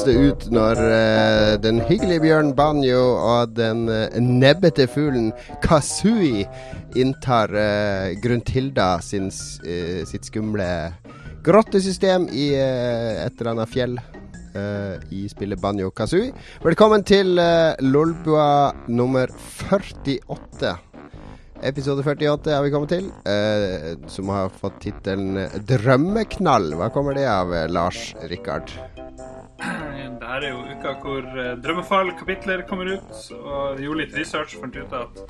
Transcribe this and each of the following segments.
høres det ut når uh, den hyggelige bjørnen Banjo og den uh, nebbete fuglen Kasui inntar uh, Gruntilda sin, sitt skumle grottesystem i et eller annet fjell i spillet Banjo Kazooie. Velkommen til Lolbua nummer 48. Episode 48 har vi kommet til, som har fått tittelen 'Drømmeknall'. Hva kommer det av, Lars Rikard? Det her er jo uka hvor eh, Drømmefall-kapitler kommer ut. Og gjorde litt research og fant ut at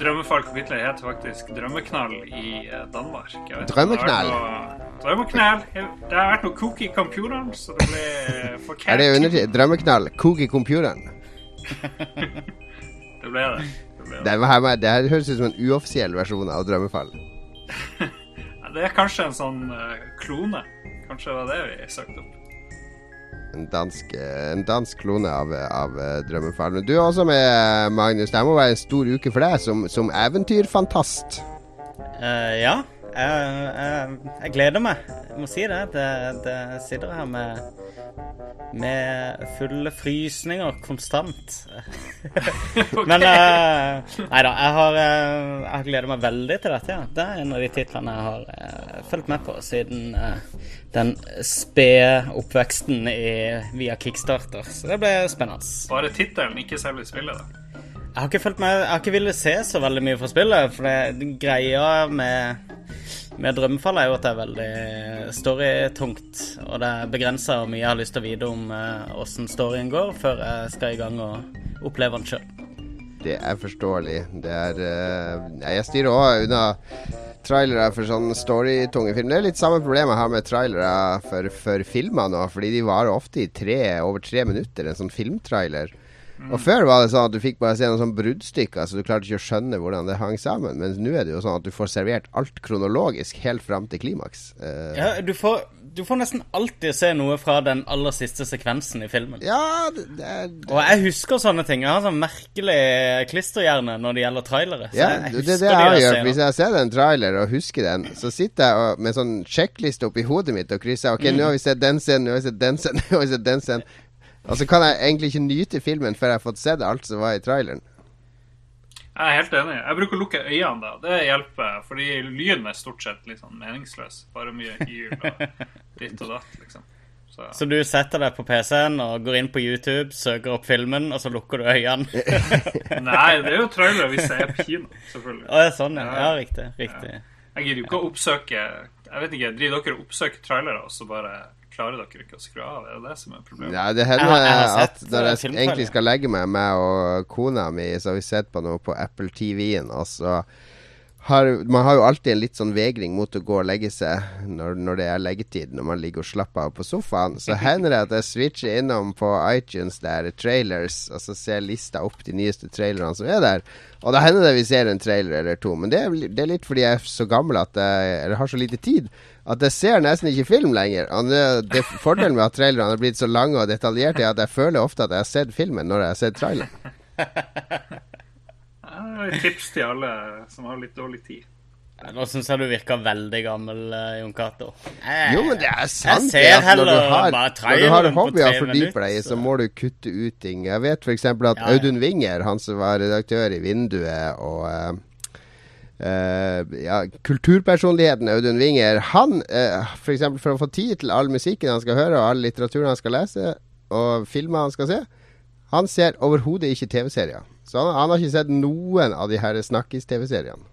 Drømmefall-kapitler heter faktisk Drømmeknall i eh, Danmark. Drømmeknall? Drømmeknall. Det har vært noe cook i computeren, så det ble forkert. Er det undertid? Drømmeknall? cook i computeren? det ble det. Det, det. Det, det her høres ut som en uoffisiell versjon av Drømmefall. det er kanskje en sånn uh, klone. Kanskje det var det vi søkte opp. En dansk, en dansk klone av, av Drømmefaren. Men du er også med, Magnus. Det må være en stor uke for deg som, som eventyrfantast. Uh, ja. Jeg, jeg, jeg, gleder meg. Jeg må si det. Det, det sitter her med, med fulle frysninger konstant. Men uh, Nei da. Jeg har, jeg gleder meg veldig til dette. Ja. Det er en av de titlene jeg har uh, fulgt med på siden uh, den spede oppveksten i, via Kickstarter. Så det ble spennende. Bare tittelen, ikke selve spillet, da? Jeg har ikke fulgt med Jeg har ikke villet se så veldig mye fra spillet. For det, greia med, med Drømmefall er jo at det er veldig storytungt. Og det er begrensa hvor mye jeg har lyst til å vite om åssen uh, storyen går, før jeg skal i gang og oppleve den sjøl. Det er forståelig. Det er uh, Jeg styrer òg unna trailere for sånn storytunge film. Det er litt samme problem jeg har med trailere for, for filmer nå, fordi de varer ofte i tre, over tre minutter, en sånn filmtrailer. Mm. Og Før var det sånn at du fikk bare se noen sånn bruddstykker, så du klarte ikke å skjønne hvordan det hang sammen. Men nå er det jo sånn at du får servert alt kronologisk helt fram til klimaks. Uh, ja, du får, du får, nesten alltid se noe fra den aller siste sekvensen i filmen. Ja, det, det, det. Og jeg husker sånne ting. Jeg har sånn merkelig klisterhjerne når det gjelder trailere. ja, det er det jeg gjør. Hvis jeg ser en trailer og husker den, så sitter jeg og, med sånn sjekkliste oppi hodet mitt og krysser. Ok, mm. nå har vi sett den scenen, nå har vi sett den scenen, nå har vi sett den scenen. Og så kan jeg egentlig ikke nyte filmen før jeg har fått sett alt som var i traileren. Jeg er helt enig. Jeg bruker å lukke øynene da. Det hjelper, fordi lyden er stort sett litt sånn meningsløs. Bare mye hyl og ditt og datt, liksom. Så. så. du setter deg på PC-en og går inn på YouTube, søker opp filmen, og så lukker du øynene? Nei, det er jo trailer hvis jeg er på kino, selvfølgelig. Å, det er sånn, ja. ja riktig. riktig. Ja. Jeg gidder jo ikke å oppsøke Jeg vet ikke, Driver dere og oppsøker trailere, og så bare klarer dere ikke å skru av? Er det det som er problemet? Ja, det hender jeg har, jeg har at når jeg egentlig skal legge meg, meg og kona mi, så har vi sett på noe på Apple TV-en, og så har, man har jo alltid en litt sånn vegring mot å gå og legge seg når, når, det er leggetid, når man ligger og slapper av på sofaen. Så hender det at jeg switcher innom på iTunes der trailers, og så ser lista opp de nyeste trailerne som er der. Og da hender det vi ser en trailer eller to. Men det er, det er litt fordi jeg er så gammel at jeg, eller har så lite tid at jeg ser nesten ikke film lenger. Og det, det Fordelen med at trailerne har blitt så lange og detaljerte, er at jeg føler ofte at jeg har sett filmen når jeg har sett traileren. Et tips til alle som har litt dårlig tid. Nå syns jeg du virker veldig gammel, uh, Jon Cato. Jo, men det er sant. Jeg ser heller når du har, når du har hobbyer å fordype deg i, så må du kutte ut ting. Jeg vet f.eks. at ja, ja. Audun Winger, han som var redaktør i Vinduet, og uh, Uh, ja, kulturpersonligheten Audun Winger Han, uh, f.eks. For, for å få tid til all musikken han skal høre, og all litteraturen han skal lese, og filmer han skal se, han ser overhodet ikke TV-serier. Så han, han, har ikke sett noen av de her snakkis-TV-seriene.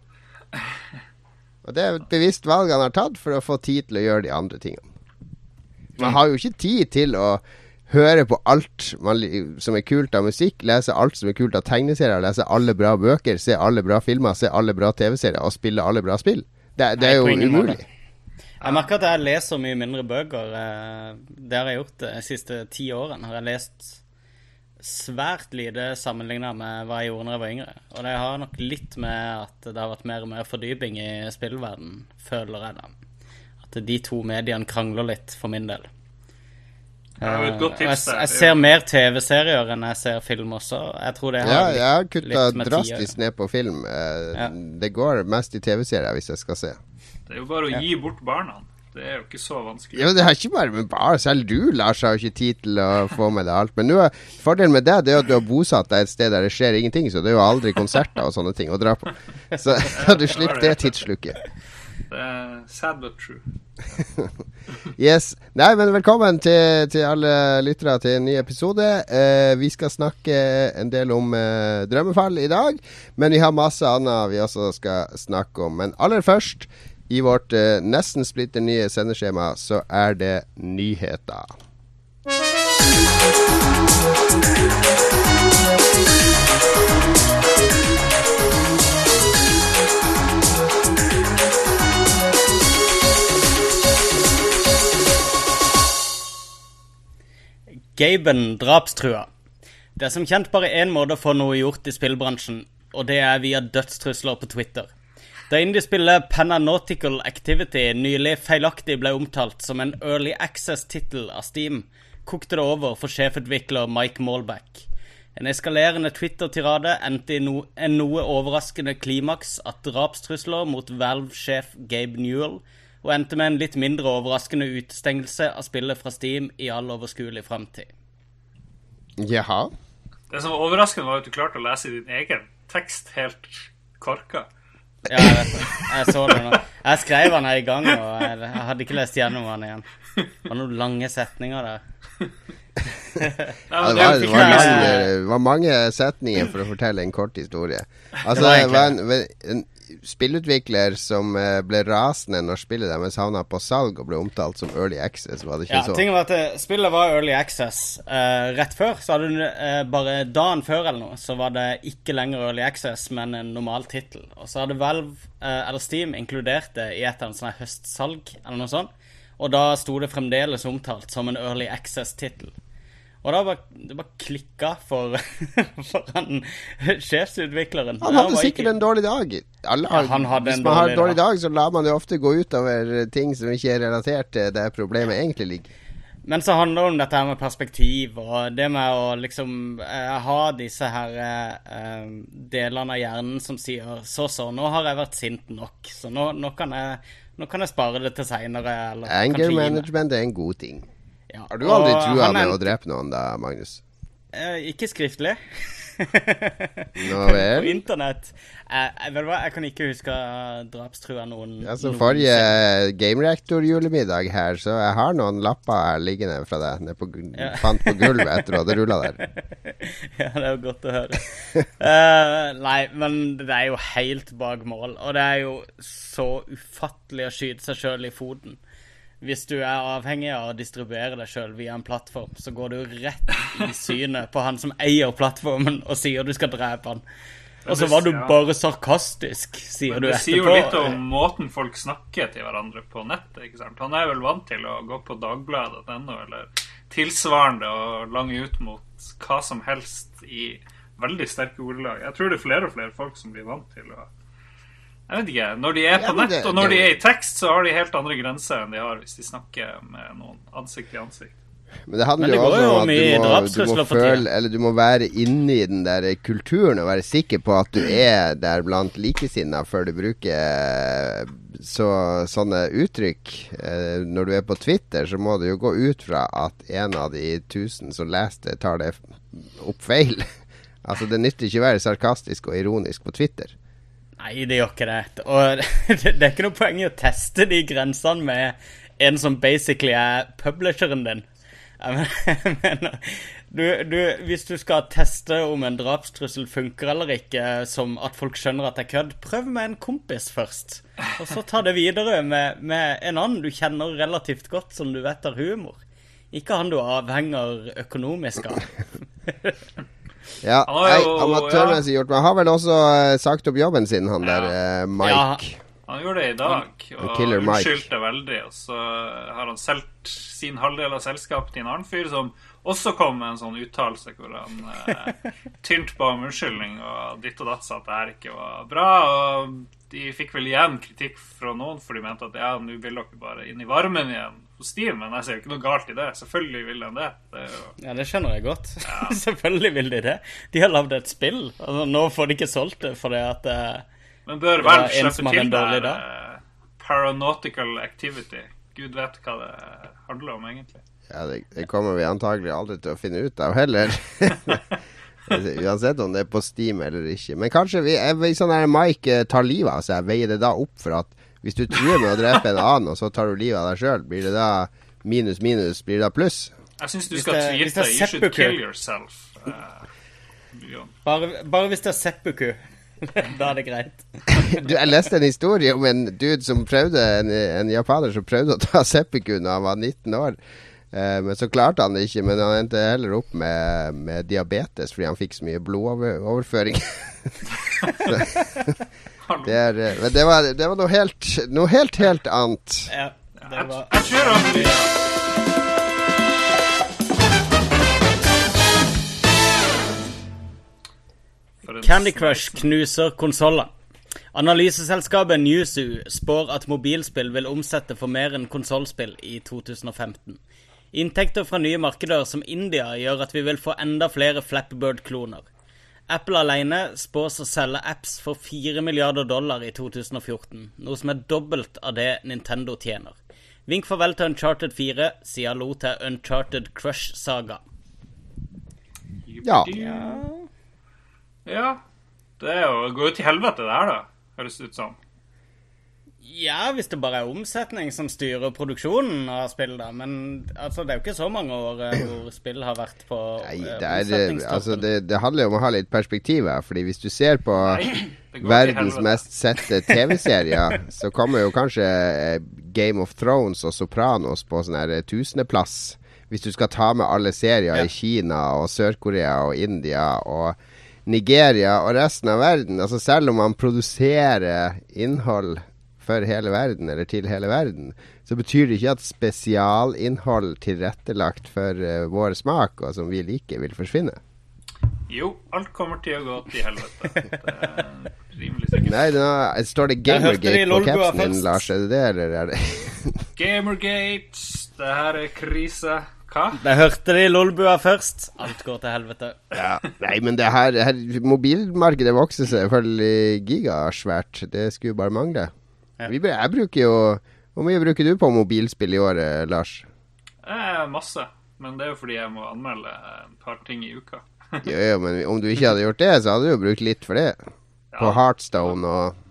Og Det er et bevisst valg han har tatt for å få tid til å gjøre de andre tingene. Man har jo ikke tid til å høre på alt man, som er kult av musikk, lese alt som er kult av tegneserier, lese alle bra bøker, se alle bra filmer, se alle bra TV-serier og spille alle bra spill. Det, det er jo umulig. Jeg merker at jeg leser mye mindre bøker. Eh, det har jeg gjort de siste ti årene. Har jeg lest svært lite sammenligna med hva jeg gjorde da jeg var yngre. Og det har nok litt med at det har vært mer og mer fordyping i spillverden, føler jeg da. At de to mediene krangler litt, for min del. Jeg, jeg, ser mer TV-serier enn jeg ser film også. Jeg tror det har ja, jeg har kutta drastisk ned på film. Eh, ja. Det går mest i TV-serier hvis jeg skal se. Det er jo bare å gi bort barna. Det er jo ikke så vanskelig. Ja, det er ikke bare med bar. Selv du, Lars, har jo ikke tid til å få med deg alt. Men nå, fordelen med det, det er at du har bosatt deg et sted der det skjer ingenting. Så det er jo aldri konserter og sånne ting å dra på. Så ja, du slipper det tidssluket. Det er sad but true. yes. Nei, men velkommen til, til alle lyttere til en ny episode. Eh, vi skal snakke en del om eh, drømmefall i dag, men vi har masse annet vi også skal snakke om. Men aller først, i vårt eh, nesten splitter nye sendeskjema, så er det nyheter. Gaben drapstrua. Det er som kjent bare én måte å få noe gjort i spillbransjen, og det er via dødstrusler på Twitter. Da indiespillet Pananautical Activity nylig feilaktig ble omtalt som en Early Access-tittel av Steam, kokte det over for sjefutvikler Mike Malback. En eskalerende Twitter-tirade endte i no en noe overraskende klimaks at drapstrusler mot Valve-sjef Gabe Newell og endte med en litt mindre overraskende utestengelse av spillet fra Steam i all overskuelig framtid. Jaha? Det som var overraskende, var at du klarte å lese din egen tekst helt korka. Ja, jeg vet det. Jeg så det nå. Jeg skrev den her i gang, og jeg hadde ikke lest gjennom den igjen. Det var noen lange setninger der. ja, det, var, det, var mange, det, var, mange setninger for å fortelle en kort historie. Altså, det var en, en, spillutvikler som eh, ble rasende når spillet deres havna på salg og ble omtalt som Early Access. Var det ikke ja, så? Tingen var at eh, Spillet var Early Access. Uh, rett før, så hadde du uh, bare dagen før eller noe, så var det ikke lenger Early Access, men en normal tittel. Og så hadde Valve, uh, eller Steam, inkludert det i et eller annet sånt høstsalg, eller noe sånt. Og da sto det fremdeles omtalt som en Early Access-tittel. Og da bare, det bare klikka for, for han sjefsutvikleren. Han hadde sikkert ikke... en dårlig dag. Alle, ja, han hadde hvis man har en dårlig dag, så lar man det ofte gå utover ting som ikke er relatert til der problemet egentlig ligger. Men så handler det om dette her med perspektiv, og det med å liksom eh, ha disse her eh, delene av hjernen som sier så så, nå har jeg vært sint nok, så nå, nå, kan, jeg, nå kan, jeg, spare det til seinere. Anger management er en god ting. Ja. Har du aldri trua med å drepe noen da, Magnus? Eh, ikke skriftlig. Nå vel? På internett. Eh, vet du hva, jeg kan ikke huske drapstrua noen Ja, så Forrige Game Reactor-julemiddag her, så jeg har noen lapper her liggende fra deg. Nede på, ja. Fant på gulvet etter at det rulla der. ja, det er jo godt å høre. uh, nei, men det er jo helt bak mål. Og det er jo så ufattelig å skyte seg sjøl i foten hvis du er avhengig av å distribuere deg sjøl via en plattform, så går du rett i synet på han som eier plattformen, og sier du skal drepe han. Og så var du bare sarkastisk, sier du etterpå. Det sier jo litt om måten folk snakker til hverandre på nettet. ikke sant? Han er vel vant til å gå på dagbladet.no eller tilsvarende og lange ut mot hva som helst i veldig sterke ordelag. Jeg tror det er flere og flere folk som blir vant til å jeg vet ikke. Når de er på ja, nett, det, og når det, de er i tekst, så har de helt andre grenser enn de har hvis de snakker med noen ansikt i ansikt. Men det handler men det jo også om at du må, du må føle Eller du må være inni den der kulturen og være sikker på at du er der blant likesinnede før du bruker så, sånne uttrykk. Eh, når du er på Twitter, så må du jo gå ut fra at en av de tusen som leser det, tar det opp feil. altså, det nytter ikke å være sarkastisk og ironisk på Twitter. Nei, det gjør ikke det. Og det, er ikke noe poeng i å teste de grensene med en som basically er publisheren din. Jeg mener, du, du, hvis du skal teste om en drapstrussel funker eller ikke, som at folk skjønner at det er kødd, prøv med en kompis først. Og så ta det videre med, med en annen du kjenner relativt godt, som du vet har humor. Ikke han du avhenger økonomisk av. Ja, jo, amatørmessig gjort. Men har vel også uh, sagt opp jobben sin, han der uh, Mike. Ja, han gjorde det i dag, og unnskyldte veldig. Og så har han solgt sin halvdel av selskapet til en annen fyr som også kom med en sånn uttalelse hvor han uh, tynte på om unnskyldning og ditt og datt sa at det her ikke var bra. Og de fikk vel igjen kritikk fra noen, for de mente at ja, nå vil dere bare inn i varmen igjen Steam. Men jeg ser jo ikke noe galt i det. Selvfølgelig vil de det. det jo... Ja, det skjønner jeg godt. Ja. Selvfølgelig vil de det. De har lagd et spill. Altså, nå får de ikke solgt det fordi at uh, Men bør vel slippe til der uh, Paranautical Activity? gud vet hva det handler om, egentlig. Ja, det, det kommer vi antagelig aldri til å finne ut av heller. Uansett om det er på Steam eller ikke. Men kanskje vi, hvis sånn her Mike tar livet av seg, veier det da opp for at hvis du truer med å drepe en annen, og så tar du livet av deg sjøl, blir det da minus minus, blir det da pluss? Jeg syns du skal tweete 'You should kill yourself'. Uh, bare, bare, hvis det er seppuku. da er det greit. du, jeg leste en historie om en dude som prøvde, en, en japaner som prøvde å ta seppuku da han var 19 år. Uh, men så klarte han det ikke, men han endte heller opp med, med diabetes fordi han fikk så mye blodoverføring. det, er, men det var, det var noe, helt, noe helt, helt annet. Ja, det var Candy Crush knuser konsoller. Analyseselskapet Newzoo spår at mobilspill vil omsette for mer enn konsollspill i 2015. Inntekter fra nye markeder som India gjør at vi vil få enda flere Flappbird-kloner. Apple alene spås å selge apps for 4 milliarder dollar i 2014, noe som er dobbelt av det Nintendo tjener. Vink farvel til Uncharted 4, sier lo til Uncharted Crush Saga. Ja. Ja. Det er jo, går jo til helvete, det her, da. Høres det ut som. Ja, hvis det bare er omsetning som styrer produksjonen av spill, da. Men altså, det er jo ikke så mange år eh, hvor spill har vært på Nei, eh, det, er, altså, det, det, handler jo om å ha litt perspektiv her. Fordi hvis du ser på Nei, verdens mest sette TV-serier, så kommer jo kanskje eh, Game of Thrones og Sopranos på sånn her tusendeplass. Hvis du skal ta med alle serier ja. i Kina og Sør-Korea og India og Nigeria og resten av verden. Altså Selv om man produserer innhold for hele verden, eller til hele verden, så betyr det ikke at spesialinnhold tilrettelagt for uh, vår smak, og som vi liker, vil forsvinne. Jo, alt kommer til å gå til helvete. Det er rimelig sikkert. Nei, nå står det Gamergate på capsen din, Lars. Er det det, eller er det Gamergate, det her er krise. Hva? Det hørte de Lolbua først. Alt går til helvete. Ja, nei, men det her, her Mobilmarkedet vokser selvfølgelig gigasvært. Det skulle bare mangle. Ja. Vi, jeg bruker jo Hvor mye bruker du på mobilspill i året, Lars? Eh, masse. Men det er jo fordi jeg må anmelde et par ting i uka. jo, jo, men om du ikke hadde gjort det, så hadde du jo brukt litt for det. På ja. Heartstone og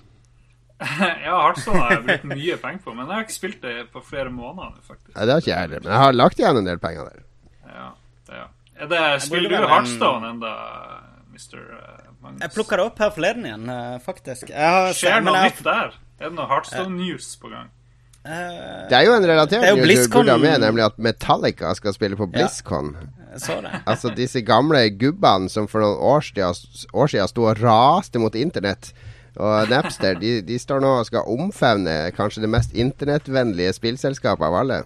ja, Heartstone har jeg brukt mye penger på, men jeg har ikke spilt det på flere måneder faktisk. Nei, det har ikke jeg heller, men jeg har lagt igjen en del penger der. Ja, det, ja. Er det, spiller du Heartstone enda, Mr. Eh, Magnus? Jeg plukka det opp her forleden igjen, eh, faktisk. Skjer noe nytt der? Er det noe Heartstone News på gang? Uh, det er jo en relatert news du burde ha med, nemlig at Metallica skal spille på BlizzCon. Ja, altså disse gamle gubbene som for noen år siden, år siden sto og raste mot internett og Napster de, de, står nå og skal omfavne kanskje det mest internettvennlige spillselskapet av alle.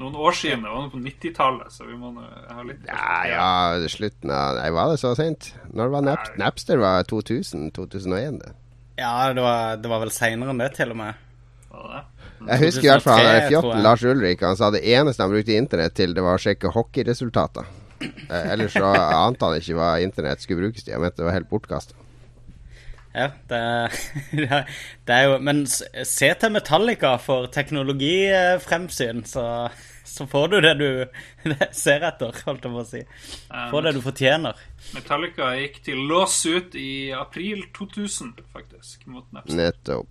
Noen år siden. Det var på 90-tallet, så vi må ha litt Ja, ja, slutten av Nei, var det så sent? Når var Nap Napster? var 2000? 2001? Det. Ja, det var, det var vel seinere enn det, til og med. Jeg husker i hvert fall han fjotten Lars Ulrik. Han sa det eneste han brukte internett til, det var å sjekke hockeyresultater. Eh, ellers så ante han ikke hva internett skulle brukes til. Han mente det var helt bortkasta. Ja, det, det, er jo Men se til Metallica for teknologifremsyn, så, så får du det du ser etter, holdt jeg på å si. Får det du fortjener. Metallica gikk til lås ut i april 2000, faktisk, mot Napster. Nettopp.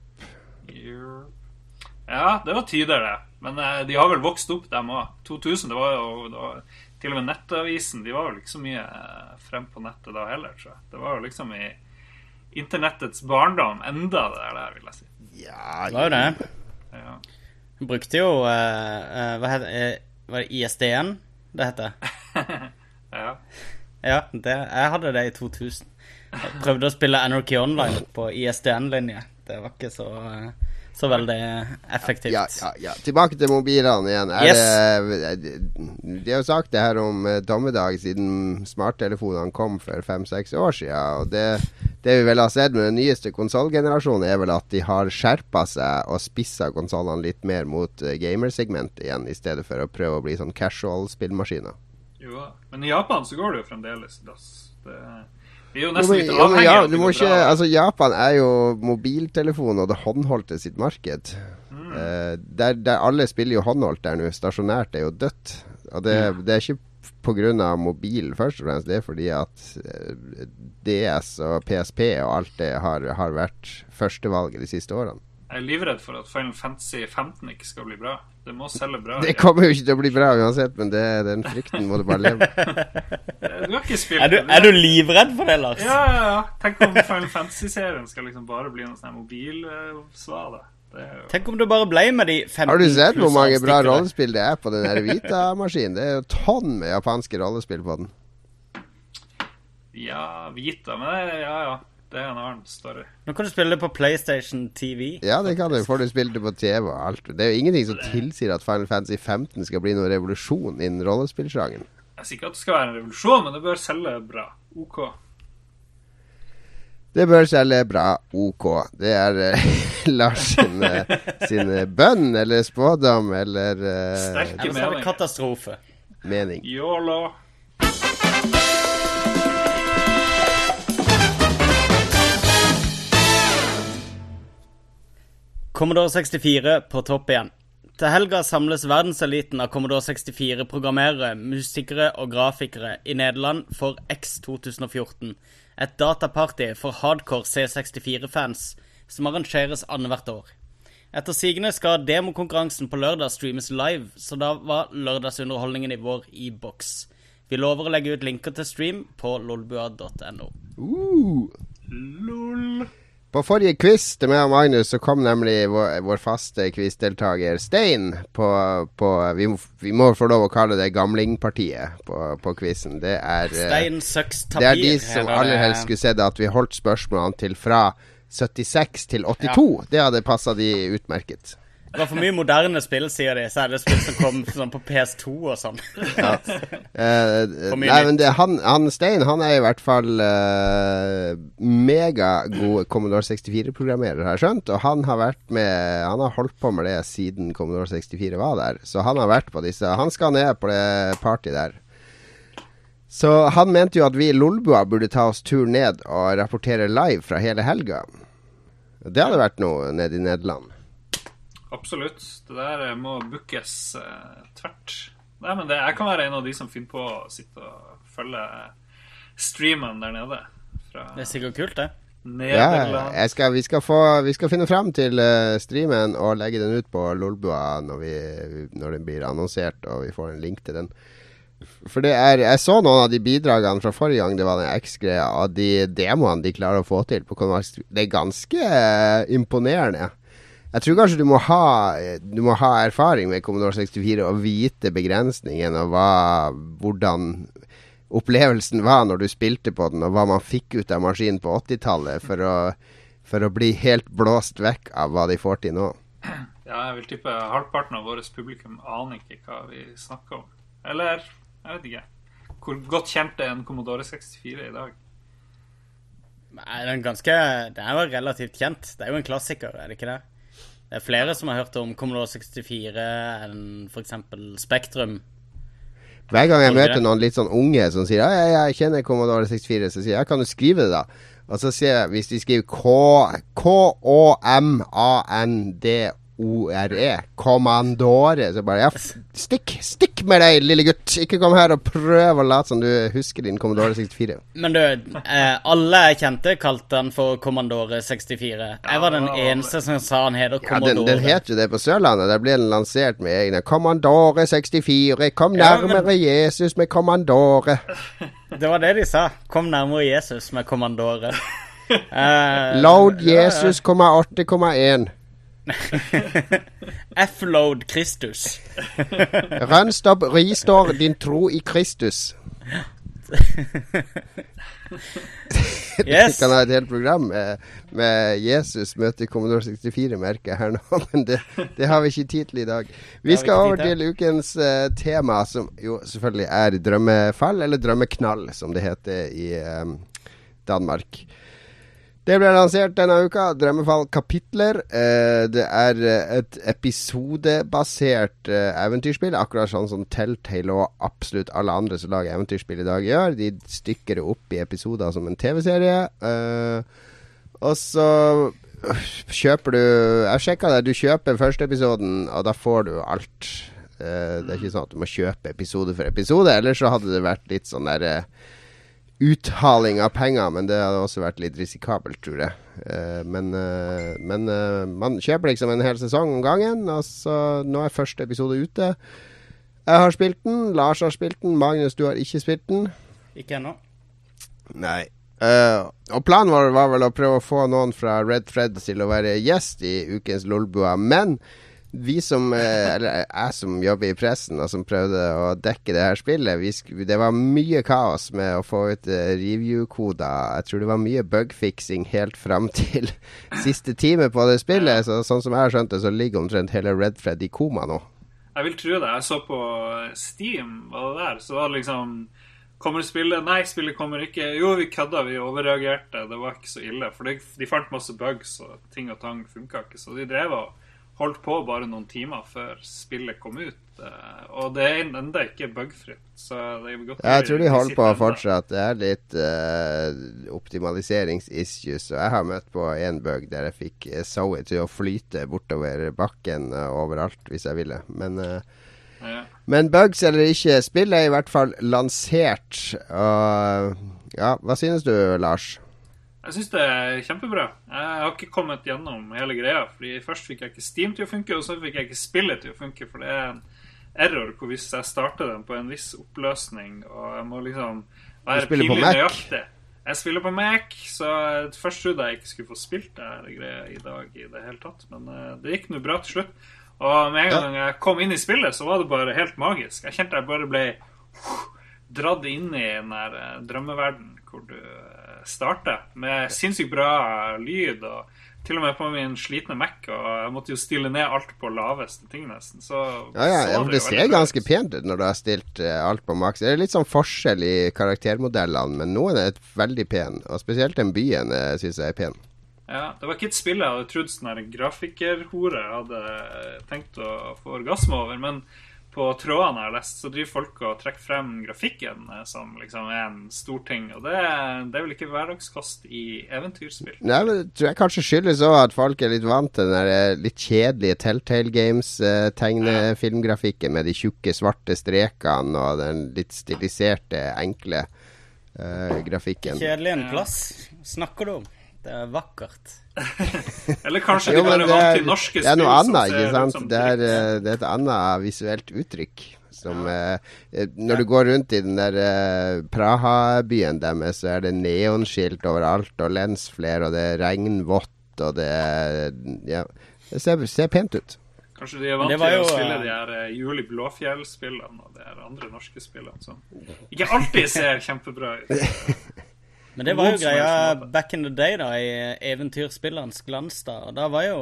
Ja, det var tider, det. Men eh, de har vel vokst opp, dem òg. 2000, det var jo det var, Til og med Nettavisen, de var jo så mye eh, frem på nettet da heller, tror jeg. Det var jo liksom i internettets barndom enda det der, vil jeg si. Ja, det var jo det. Ja. Hun brukte jo uh, Hva heter det? Var det ISD-en det heter? ja. Ja, det, jeg hadde det i 2000. Jeg prøvde å spille Anarchy Online på ISDN-linje. Det var ikke så uh, så veldig effektivt. Ja, ja, ja. Tilbake til mobilene igjen. Yes. Det, de har jo sagt det her om uh, dommedag siden smarttelefonene kom for fem-seks år siden. Og det, det, vi vel har sett med den nyeste konsollgenerasjonen, er vel at de har skjerpa seg og spissa konsollene litt mer mot uh, gamersegmentet igjen, i stedet for å prøve å bli sånn casual spillmaskiner. Jo, men i Japan så går det jo fremdeles dass. Det vi er jo nesten litt avhengig ja, du ikke, altså Japan er jo mobiltelefon og det håndholdte sitt marked. Mm. Eh, der, der, alle spiller jo håndholdt der nå. Stasjonært er jo dødt. Og det, ja. det er ikke pga. mobilen først og fremst. Det er fordi at uh, DS og PSP og alt det har, har vært førstevalget de siste årene. Jeg er livredd for at Final Fantasy 15 ikke skal bli bra. Det må selge bra. Det kommer jo ikke til å bli bra uansett, men det, den frykten må du bare leve Du har ikke spilt er du, er du livredd for det, Lars? Ja, ja, ja. Tenk om Final Fantasy-serien skal liksom bare bli noe sånn mobilsvale. Jo... Tenk om du bare ble med de 15 Har du sett hvor mange bra rollespill det er på den Vita-maskinen? Det er jo tonn med japanske rollespill på den. Ja, Vita, men det, ja, ja. Det er en annen story. Nå kan du spille det på PlayStation TV. Ja, det kan du. Får du spille det på TV og alt. Det er jo ingenting som tilsier at Final Fantasy 15 skal bli noen revolusjon innen rollespillsjangeren. Jeg sier ikke at det skal være en revolusjon, men det bør selge bra. OK. Det bør selge bra. OK. Det er uh, Lars sin, uh, sin uh, bønn eller spådom eller uh, Sterke mening. Katastrofe. Mening. Yolo. Commodore 64 på topp igjen. Til helga samles verdenseliten av Commodore 64-programmerere, musikere og grafikere i Nederland for X 2014. Et dataparty for hardcore C64-fans som arrangeres annethvert år. Etter sigende skal demokonkurransen på lørdag streames live, så da var lørdagsunderholdningen i vår i boks. Vi lover å legge ut linker til stream på lolbua.no. Uh, lol. På forrige quiz til meg og Magnus så kom nemlig vår, vår faste quizdeltaker Stein på, på vi, vi, må få lov å kalle det gamlingpartiet på, på quizen. Det er eh, Stein Søks Tapir. Det er de som aller helst skulle sett at vi holdt spørsmålene til fra 76 til 82. Ja. Det hadde passa de utmerket. Det var for mye moderne spill, sier de. Så er det spill som kom sånn på PS2 og sånn. Ja. uh, nei, men det, han, han, Stein han er i hvert fall uh, megagod Commodore 64-programmerer, har jeg skjønt. Og han har vært med Han har holdt på med det siden Commodore 64 var der. Så han har vært på disse Han skal ned på det partyet der. Så han mente jo at vi i Lolbua burde ta oss tur ned og rapportere live fra hele helga. Det hadde vært noe nede i Nederland. Absolutt. Det der må bookes eh, tvert. Nei, men det, Jeg kan være en av de som finner på å sitte og følge streamen der nede. det er sikkert kult, det. Ja, skal, vi, skal få, vi, skal finne fram til uh, streamen og legge den ut på Lolbua når, vi, når den blir annonsert og vi får en link til den. For det er Jeg så noen av de bidragene fra forrige gang det var den X-greia, og de demoene de klarer å få til på Det er ganske imponerende. Jeg tror kanskje du må, ha, du må ha erfaring med Commodore 64 og vite begrensningen og hva, hvordan opplevelsen var når du spilte på den, og hva man fikk ut av maskinen på 80-tallet for, for, å bli helt blåst vekk av hva de får til nå. Ja, jeg vil tippe halvparten av vårt publikum aner ikke hva vi snakker om. Eller, jeg vet ikke. Hvor godt kjent er en Commodore 64 i dag? Nei, den, ganske, den er jo relativt kjent. Det er jo en klassiker, er det ikke det? Det er flere som har hørt om Commodore 64 enn f.eks. Spektrum. Hver gang jeg møter noen litt sånn unge som sier ja, jeg kjenner Commodore 64, så sier jeg kan du skrive det, da? Og så sier jeg hvis de skriver K-Å-M-A-N-D-O O-R-E. Kommandore. Så bare Ja, stikk! Stikk med deg, lille gutt! Ikke kom her og prøv å late som du husker din Commodore 64. Men du, eh, alle jeg kjente kalte han for Commandore 64. Jeg var den eneste som sa han heter kommandore. Ja, den, den het jo det på Sørlandet. Der ble den lansert med egne Commandore 64. Kom nærmere ja, men... Jesus med Commandore. Det var det de sa. Kom nærmere Jesus med Commandore. Uh, Load Jesus, 8,1. F-load Kristus. Rønstopp ristår din tro i Kristus. yes. Vi kan ha et helt program med, med Jesus møter Commodore 64-merket her nå, men det, det, har vi ikke tid til i dag. Vi skal over til ukens uh, tema, som jo selvfølgelig er drømmefall, eller drømmeknall, som det heter i um, Danmark. Det ble lansert denne uka. Drømmefall kapitler. Eh, det er eh, et episodebasert eh, eventyrspill, akkurat sånn som Telltale og absolutt alle andre som lager eventyrspill i dag, gjør. De stykker det opp i episoder som en TV-serie. Og så kjøper du Jeg sjekka det. Du kjøper første episoden, og da får du alt. Det er ikke sånn at du må kjøpe episode for episode. Ellers så hadde det vært litt sånn derre uthaling av penger, men det hadde også vært litt risikabelt, tror jeg. Uh, men, men man kjøper liksom en hel sesong om gangen. Altså, nå er første episode ute. Jeg har spilt den. Lars har spilt den. Magnus, du har ikke spilt den. Ikke ennå. Nei. Og planen vår var vel å prøve å få noen fra Red Fred til å være gjest i ukens Lolbua, men vi som, uh, eller jeg som jobber i pressen og som prøvde å dekke det her spillet, vi, det var mye kaos med å få ut uh, review-koder. Jeg tror det var mye bugfiksing helt fram til siste time på det spillet. Så, sånn som jeg har skjønt det, så ligger omtrent hele Red Fred i koma nå. Jeg vil tro det. Jeg så på Steam, var det der, så var det liksom Kommer spillet? Nei, spillet kommer ikke. Jo, vi kødda, vi overreagerte. Det var ikke så ille. For de, de fant masse bugs, og ting og tang funka ikke. Så de drev og holdt på bare noen timer før spillet kom ut. Eh, og det er ennå ikke bugfritt. Så det er godt Jeg tror de holder på fortsatt. Det er litt uh, optimaliseringsissues. Og jeg har møtt på én bug der jeg fikk Zoe til å flyte bortover bakken uh, overalt hvis jeg ville. Men uh, men bugs eller ikke, spillet er i hvert fall lansert. Og ja, hva synes du, Lars? Jeg synes det er kjempebra. Jeg har ikke kommet gjennom hele greia. Fordi Først fikk jeg ikke Steam til å funke, og så fikk jeg ikke spillet til å funke. For det er en error hvor hvis jeg starter den på en viss oppløsning, og jeg må liksom være pinlig nøyaktig jeg spiller på Mac, så først trodde jeg ikke skulle få spilt det greia i dag i det hele tatt. Men uh, det gikk nå bra til slutt. Og med en gang jeg kom inn i spillet, så var det bare helt magisk. Jeg kjente jeg bare ble dratt inn i den der drømmeverdenen drømmeverden hvor du starter med sinnssykt bra lyd. og til og med på min slitne Mac, og jeg måtte jo stille ned alt på laveste ting, nesten. Så, ja, ja, ja det, det ser ganske pent ut når du har stilt uh, alt på maks. Det er litt sånn forskjell i karaktermodellene, men noen er veldig pen. Og spesielt den byen uh, syns jeg er pen. Ja, Det var ikke et spill jeg hadde trodd sånn grafikerhore hadde tenkt å få orgasme over. Men på trådene jeg har lest, så driver folk og trekker frem grafikken eh, som liksom er en stor ting. Og det, det er vel ikke hverdagskost i eventyrspill? Nei, men det tror jeg kanskje skyldes òg at folk er litt vant til den der eh, litt kjedelige Telltale Games-tegnefilmgrafikken eh, med de tjukke, svarte strekene og den litt stiliserte, enkle uh, grafikken. Kjedelig en plass, snakker du om? Det er vakkert. Eller kanskje de bare vant til norske spill. Det er noe annet, ikke sant. Det er, eh, det er, et annet visuelt uttrykk. Som ja. eh, Når du går rundt i den der eh, Praha-byen deres, så er det neonskilt overalt, og lensfler, og det er regnvått, og det Ja. Det ser, ser pent ut. Kanskje de er vant til å spille de her uh, Juli Blåfjell-spillene og de her andre norske spillene som ikke alltid ser kjempebra ut. Men det var jo greia back in the day, da, i eventyrspillerens glans. Da Da var, jo,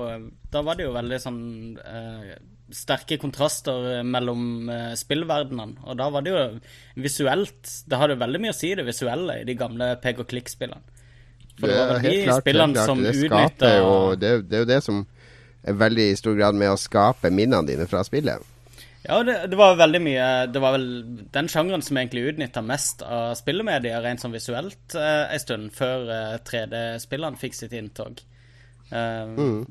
da var det jo veldig sånn eh, sterke kontraster mellom eh, spillverdenene. Og da var det jo visuelt Det hadde veldig mye å si, det visuelle, i de gamle pek og klikk-spillene. For det, det var vel de klart, spillene som utnytta det, det er jo det som er veldig i stor grad med å skape minnene dine fra spillet. Ja, det, det, var veldig mye Det var vel den sjangeren som egentlig utnytta mest av spillemedier rent sånn visuelt eh, en stund, før eh, 3D-spillene fikk sitt inntog. Eh, mm.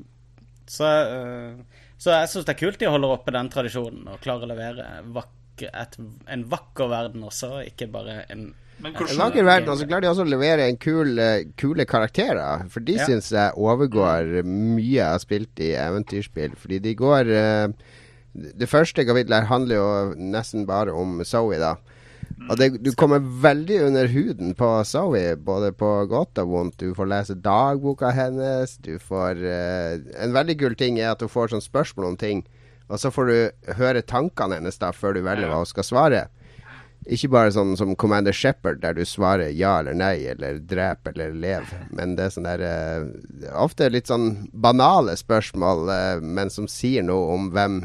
Så, eh, så, jeg syns det er kult de holder oppe den tradisjonen og klarer å levere vakker, et, en vakker verden også, ikke bare en en vakker verden, og så klarer de også å levere en kul, uh, kule karakterer. For de ja. syns jeg overgår mye jeg har spilt i eventyrspill. Fordi de går uh, det første kapitlet handler jo nesten bare om Zoe, da. Og det, du kommer veldig under huden på Zoe, både på godt og vondt. Du får lese dagboka hennes. Du får uh, En veldig kul ting er at du får sånn spørsmål om ting, og så får du høre tankene hennes da før du velger hva hun skal svare. Ikke bare sånn som Commander Shepherd, der du svarer ja eller nei, eller drep eller lev. Men det er sånn der uh, Ofte litt sånn banale spørsmål, uh, men som sier noe om hvem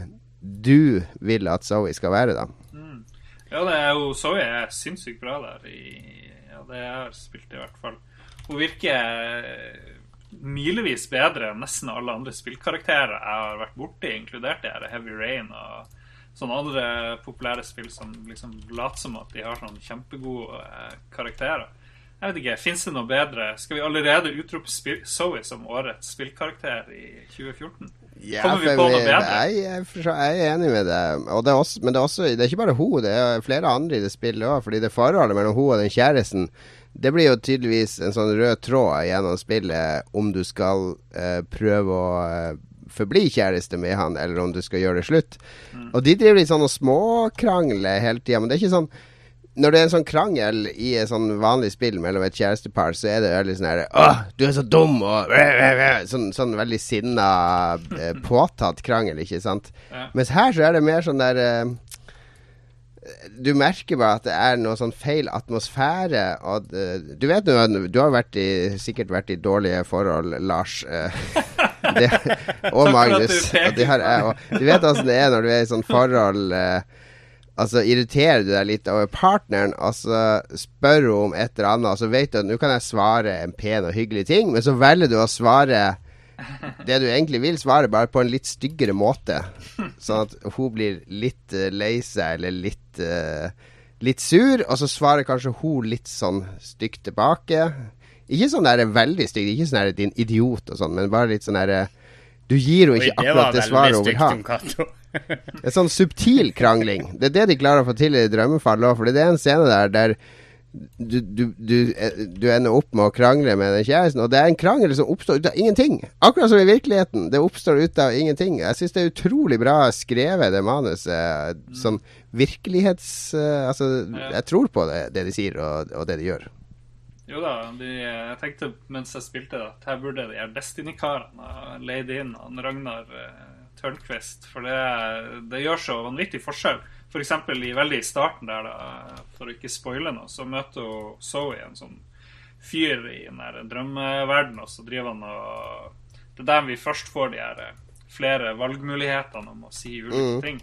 du vil at Zoe skal være, da. Mm. Ja, det er jo Zoe er sinnssykt bra der. I, ja, det jeg har spilt, i hvert fall. Hun virker milevis bedre enn nesten alle andre spillkarakterer jeg har vært borti, inkludert i Heavy Rain og sånne andre populære spill som liksom later som at de har sånn kjempegode eh, karakterer. Jeg vet ikke, Fins det noe bedre? Skal vi allerede utrope Zoe som årets spillkarakter i 2014? Ja, Kommer vi på noe bedre? Jeg, jeg, er enig med deg. Det også, men det er, også, det er ikke bare hun, det er flere andre i det spillet òg. Fordi det forholdet mellom hun og den kjæresten det blir jo tydeligvis en sånn rød tråd gjennom spillet om du skal eh, prøve å eh, forbli kjæreste med han, eller om du skal gjøre det slutt. Mm. Og de driver litt sånn og småkrangler hele tida, men det er ikke sånn når det er en sånn krangel i et sånn vanlig spill mellom et kjærestepar, så er det veldig sånn her Åh, du er så dum! Og sånn, sånn veldig sinna, eh, påtatt krangel, ikke sant? Ja. Mens her så er det mer sånn der eh, du merker bare at det er noe sånn feil atmosfære. Og det, du vet nå, du har vært i, sikkert vært i dårlige forhold, Lars. Eh, det, og Magnus. Og det har jeg òg. Du vet åssen det er når du er i sånn forhold eh, Altså, irriterer du deg litt over partneren, altså spør hun om et eller annet, og så vet du at nå kan jeg svare en pen og hyggelig ting, men så velger du å svare det du egentlig vil svare, bare på en litt styggere måte. Sånn at hun blir litt uh, lei seg, eller litt, uh, litt sur, og så svarer kanskje hun litt sånn stygt tilbake. Ikke sånn der veldig stygt, ikke sånn der din idiot og sånn, men bare litt sånn derre Du gir henne ikke akkurat det svaret hun vil ha. Er sånn subtil krangling. Det er det de klarer å få til i Drømmefall òg. For det er en scene der der du, du, du, du, ender opp med å krangle med den kjæresten, og det er en krangel som oppstår ut av ingenting. Akkurat som i virkeligheten. Det oppstår ut av ingenting. Jeg syns det er utrolig bra skrevet, det manuset. Sånn virkelighets... Uh, altså, jeg tror på det, det de sier, og, og, det de gjør. Jo da, de, jeg tenkte mens jeg spilte at her burde de her Destiny-karene leid inn han Ragnar uh, Tørnquist. For det, det, gjør så vanvittig forskjell. F.eks. For i veldig starten der, da, for å ikke spoile noe, så møter hun Zoe en sånn fyr i den der drømmeverdenen, og så driver han og Det er der vi først får de her eh, flere valgmulighetene om å si ulike mm. ting.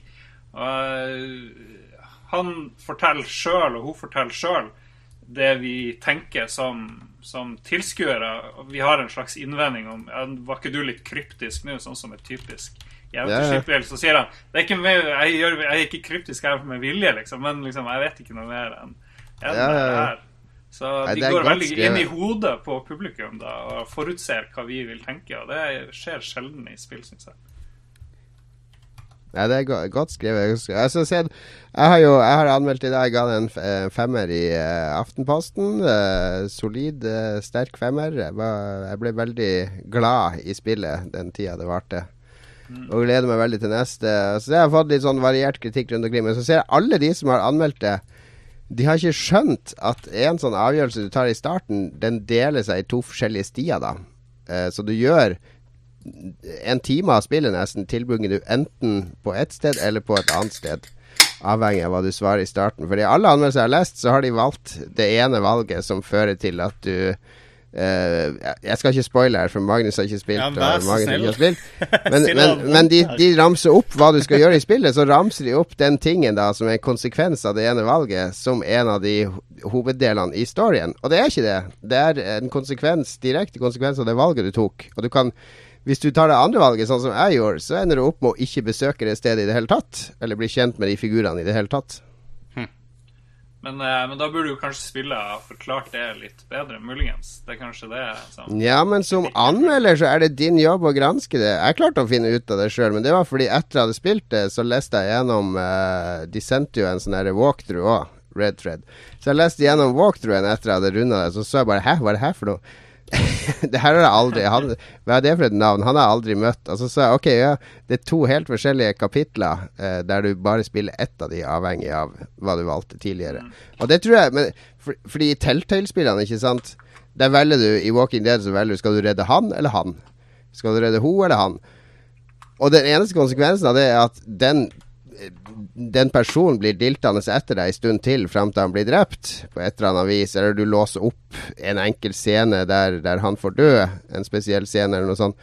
Og uh, han forteller sjøl, og hun forteller sjøl, det vi tenker som, som tilskuere. Vi har en slags innvending om ja, Var ikke du litt kryptisk nå, sånn som er typisk Jevnskipphjelp, så sier han det er ikke med, jeg, gjør, jeg, er ikke kryptisk her med vilje, liksom, men liksom, jeg vet ikke noe mer enn det ja, ja, ja. Så de Nei, går veldig inn i hodet på publikum da, og forutser hva vi vil tenke. Og det skjer sjelden i spill, syns jeg. Ja, det er godt skrevet. Altså, jeg, har jo jeg har anmeldt i dag. Jeg ga en eh, femmer i uh, Aftenposten. Uh, solid, uh, sterk femmer. Jeg, var, jeg, ble veldig glad i spillet den tida det varte. Og gleder meg veldig til neste. Så Jeg har fått litt sånn variert kritikk rundt omkring. Men så ser jeg alle de som har anmeldt det, de har ikke skjønt at en sånn avgjørelse du tar i starten, den deler seg i to forskjellige stier, da. Eh, så du gjør en time av spillet nesten tilbringer du enten på ett sted eller på et annet sted. Avhengig av hva du svarer i starten. Fordi alle anmeldelser jeg har lest, så har de valgt det ene valget som fører til at du Uh, jeg skal ikke spoile her, for Magnus har ikke spilt. Ja, vær så snill. Spilt. Men, men, men de, de, ramser opp hva du skal gjøre i spillet. Så ramser de opp den tingen da som er en konsekvens av det ene valget, som en av de hoveddelene i storyen. Og det er ikke det. Det er en konsekvens, direkte konsekvens av det valget du tok. Og du kan hvis du tar det andre valget, sånn som jeg gjorde, så ender du opp med å ikke besøke det stedet i det hele tatt. Eller bli kjent med de figurene i det hele tatt. Men, eh, men, da burde jo kanskje spillet ha forklart det litt bedre, muligens. Det er kanskje det som Ja, men som anmelder så er det din jobb å granske det. Jeg klarte å finne ut av det sjøl, men det var fordi etter jeg hadde spilt det, så leste jeg gjennom uh, De sendte jo en sånn walkthrough òg, Red Thread. Så jeg leste gjennom walkthroughen etter jeg hadde runda det, så så jeg bare Hæ, hva er det her for noe? det her har jeg aldri han, Hva er det for et navn? Han har jeg aldri møtt. Altså, så ok, ja, det er to helt forskjellige kapitler eh, der du bare spiller ett av de, avhengig av hva du valgte tidligere. Og det tror jeg men, for, Fordi i Telltale-spillene, ikke sant, der velger du i Walking Dead så velger du skal du redde han eller han. Skal du redde hun eller han? Og den eneste konsekvensen av det er at den den personen blir diltende etter deg en stund til fram til han blir drept, på et eller annet vis, eller du låser opp en enkel scene der, der han får dø, en spesiell scene eller noe sånt.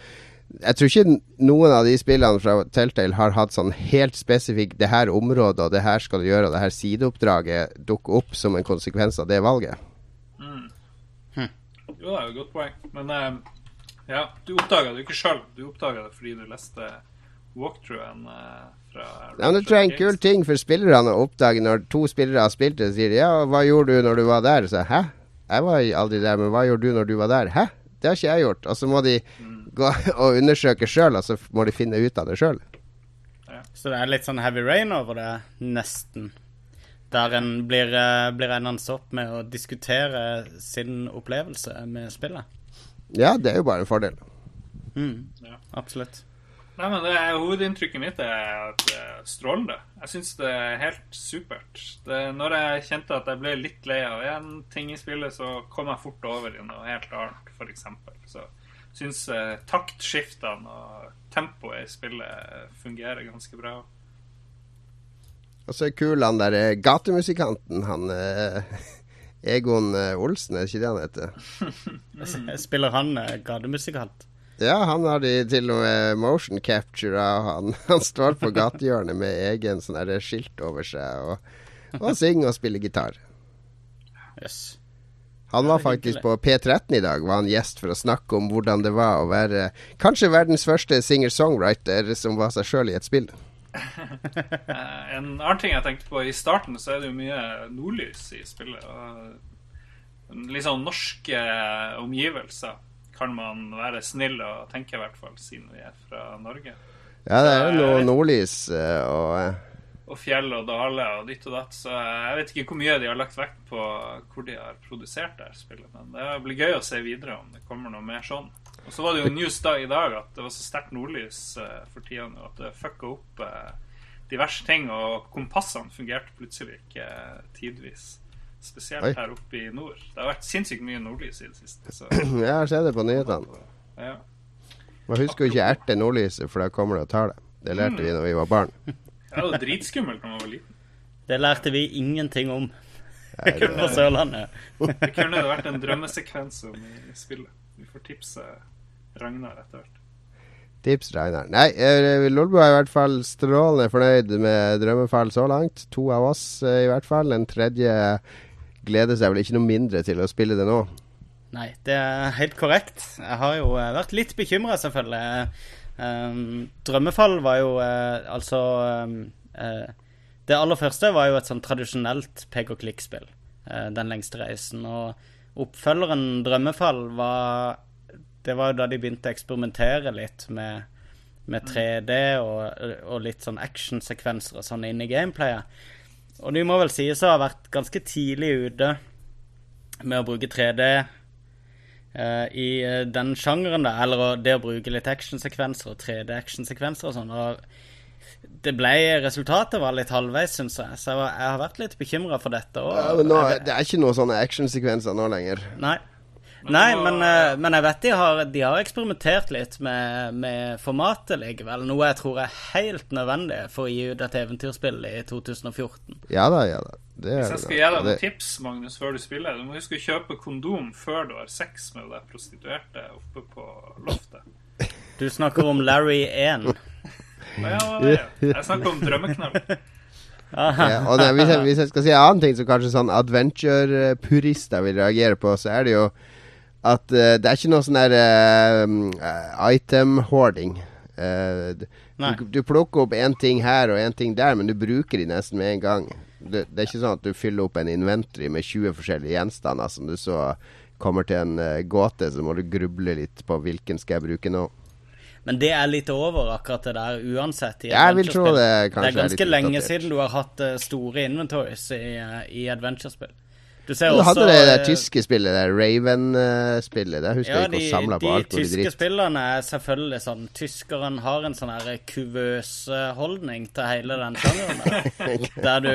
Jeg tror ikke noen av de spillene fra Telltale har hatt sånn helt spesifikt det her området og det her skal du gjøre, og det her sideoppdraget dukker opp som en konsekvens av det valget. Mm. Hm. Jo, det er jo et godt poeng. Men uh, ja, du oppdaga det ikke sjøl. Du oppdaga det fordi du leste walkthroughen. Uh, ja, det tror jeg er en kul ting for spillerne å oppdage når to spillere har spilt det. Sier de ja, hva gjorde du når du var der? Så hæ? Jeg var aldri der, men hva gjorde du når du var der? Hæ? Det har ikke jeg gjort. Og så må de mm. gå og undersøke sjøl, og så må de finne ut av det sjøl. Ja. Så det er litt sånn heavy rain over det, nesten? Der en blir, eh, blir enende opp med å diskutere sin opplevelse med spillet? Ja, det er jo bare en fordel. Mm. Ja. Absolutt. Nei, men det er, Hovedinntrykket mitt er at det er strålende. Jeg syns det er helt supert. Det, når jeg kjente at jeg ble litt lei av én ting i spillet, så kom jeg fort over i noe helt annet, f.eks. Så syns eh, taktskiftene og tempoet i spillet fungerer ganske bra. Og så er kul han der eh, gatemusikanten, han eh, Egon eh, Olsen, er det ikke det han heter? Spiller han eh, gatemusikant? Ja, han har de til og med motion capture av han. Han står på gatehjørnet med egen sånn skilt over seg og, og synger og spiller gitar. Yes. Han var faktisk på P13 i dag, var han gjest for å snakke om hvordan det var å være kanskje verdens første singer-songwriter som var seg sjøl i et spill. En annen ting jeg tenkte på i starten, så er det jo mye nordlys i spillet. Og litt sånn norske omgivelser kan man være snill og tenke, i hvert fall, siden vi er fra Norge. Ja, det er jo noe nordlys eh, og eh, Og fjell og daler og ditt og datt. Så jeg vet ikke hvor mye de har lagt vekt på hvor de har produsert det spillet. Men det blir gøy å se videre om det kommer noe mer sånn. Og så var det jo news da i dag at det var så sterkt nordlys uh, for tida nå at det fucka opp diverse ting. Og kompassene fungerte plutselig ikke tidvis. Spesielt Oi. her oppe i nord. Det har vært sinnssykt mye nordlys i det siste. Så. Jeg har sett det på nyhetene. Ja. Man husker jo ikke erte nordlyset, for da kommer det og tar det. Det lærte mm. vi når vi var barn. ja, det var dritskummelt da man var liten. Det lærte vi ingenting om Nei, det... på Sørlandet. det kunne vært en drømmesekvens om i spillet. Vi får tipse Ragnar etter hvert. Tips, Ragnar. Nei, eh, Lolbu er i hvert fall strålende fornøyd med Drømmefall så langt. To av oss eh, i hvert fall. En tredje gleder seg vel ikke noe mindre til å spille det nå. Nei, det er helt korrekt. Jeg har jo eh, vært litt bekymra, selvfølgelig. Um, drømmefall var jo uh, altså um, uh, Det aller første var jo et sånn tradisjonelt pek og klikk-spill. Uh, den lengste reisen. Og oppfølgeren Drømmefall var Det var jo da de begynte å eksperimentere litt med, med 3D og, og litt sånn actionsekvenser og sånn inn i gameplayet. Og du må vel sies å ha vært ganske tidlig ute med å bruke 3D eh, i eh, den sjangeren, da. Eller det å bruke litt actionsekvenser og 3D-actionsekvenser og sånn. Og det ble Resultatet var litt halvveis, syns jeg. Så jeg, har vært litt bekymra for dette. Og, ja, men nå, det er ikke noen sånne actionsekvenser nå lenger. Nei. Nei, men, uh, men, jeg vet de har, de har eksperimentert litt med, med, formatet likevel. Noe jeg tror er helt nødvendig for å gi ut et eventyrspill i 2014. Ja da, ja da. Hvis jeg skal gi deg noen tips Magnus, før du spiller, du må huske å kjøpe kondom før du har sex med de prostituerte oppe på loftet. Du snakker om Larry 1. ja, jeg snakker om drømmeknall. ja, og det, hvis, jeg, hvis, jeg, skal si en annen ting som kanskje sånn adventure-purister vil reagere på, så er det jo at uh, det er ikke noe sånn der uh, item-hoarding. Uh, du, du, plukker opp én ting her og én ting der, men du bruker de nesten med en gang. Det, det, er ikke sånn at du fyller opp en inventory med 20 forskjellige gjenstander som du så kommer til en gåte, så må du gruble litt på hvilken skal jeg bruke nå. Men det er litt over akkurat det der uansett. jeg vil tro det kanskje Det er ganske er lenge siden du har hatt store inventories i, i adventure-spill. Du ser også hadde det der tyske spillet, det Raven-spillet. Der husker ja, jeg ikke å samle på alt mulig dritt. De tyske spillene er selvfølgelig sånn Tyskeren har en sånn kuvøs holdning til hele den sjangeren. der du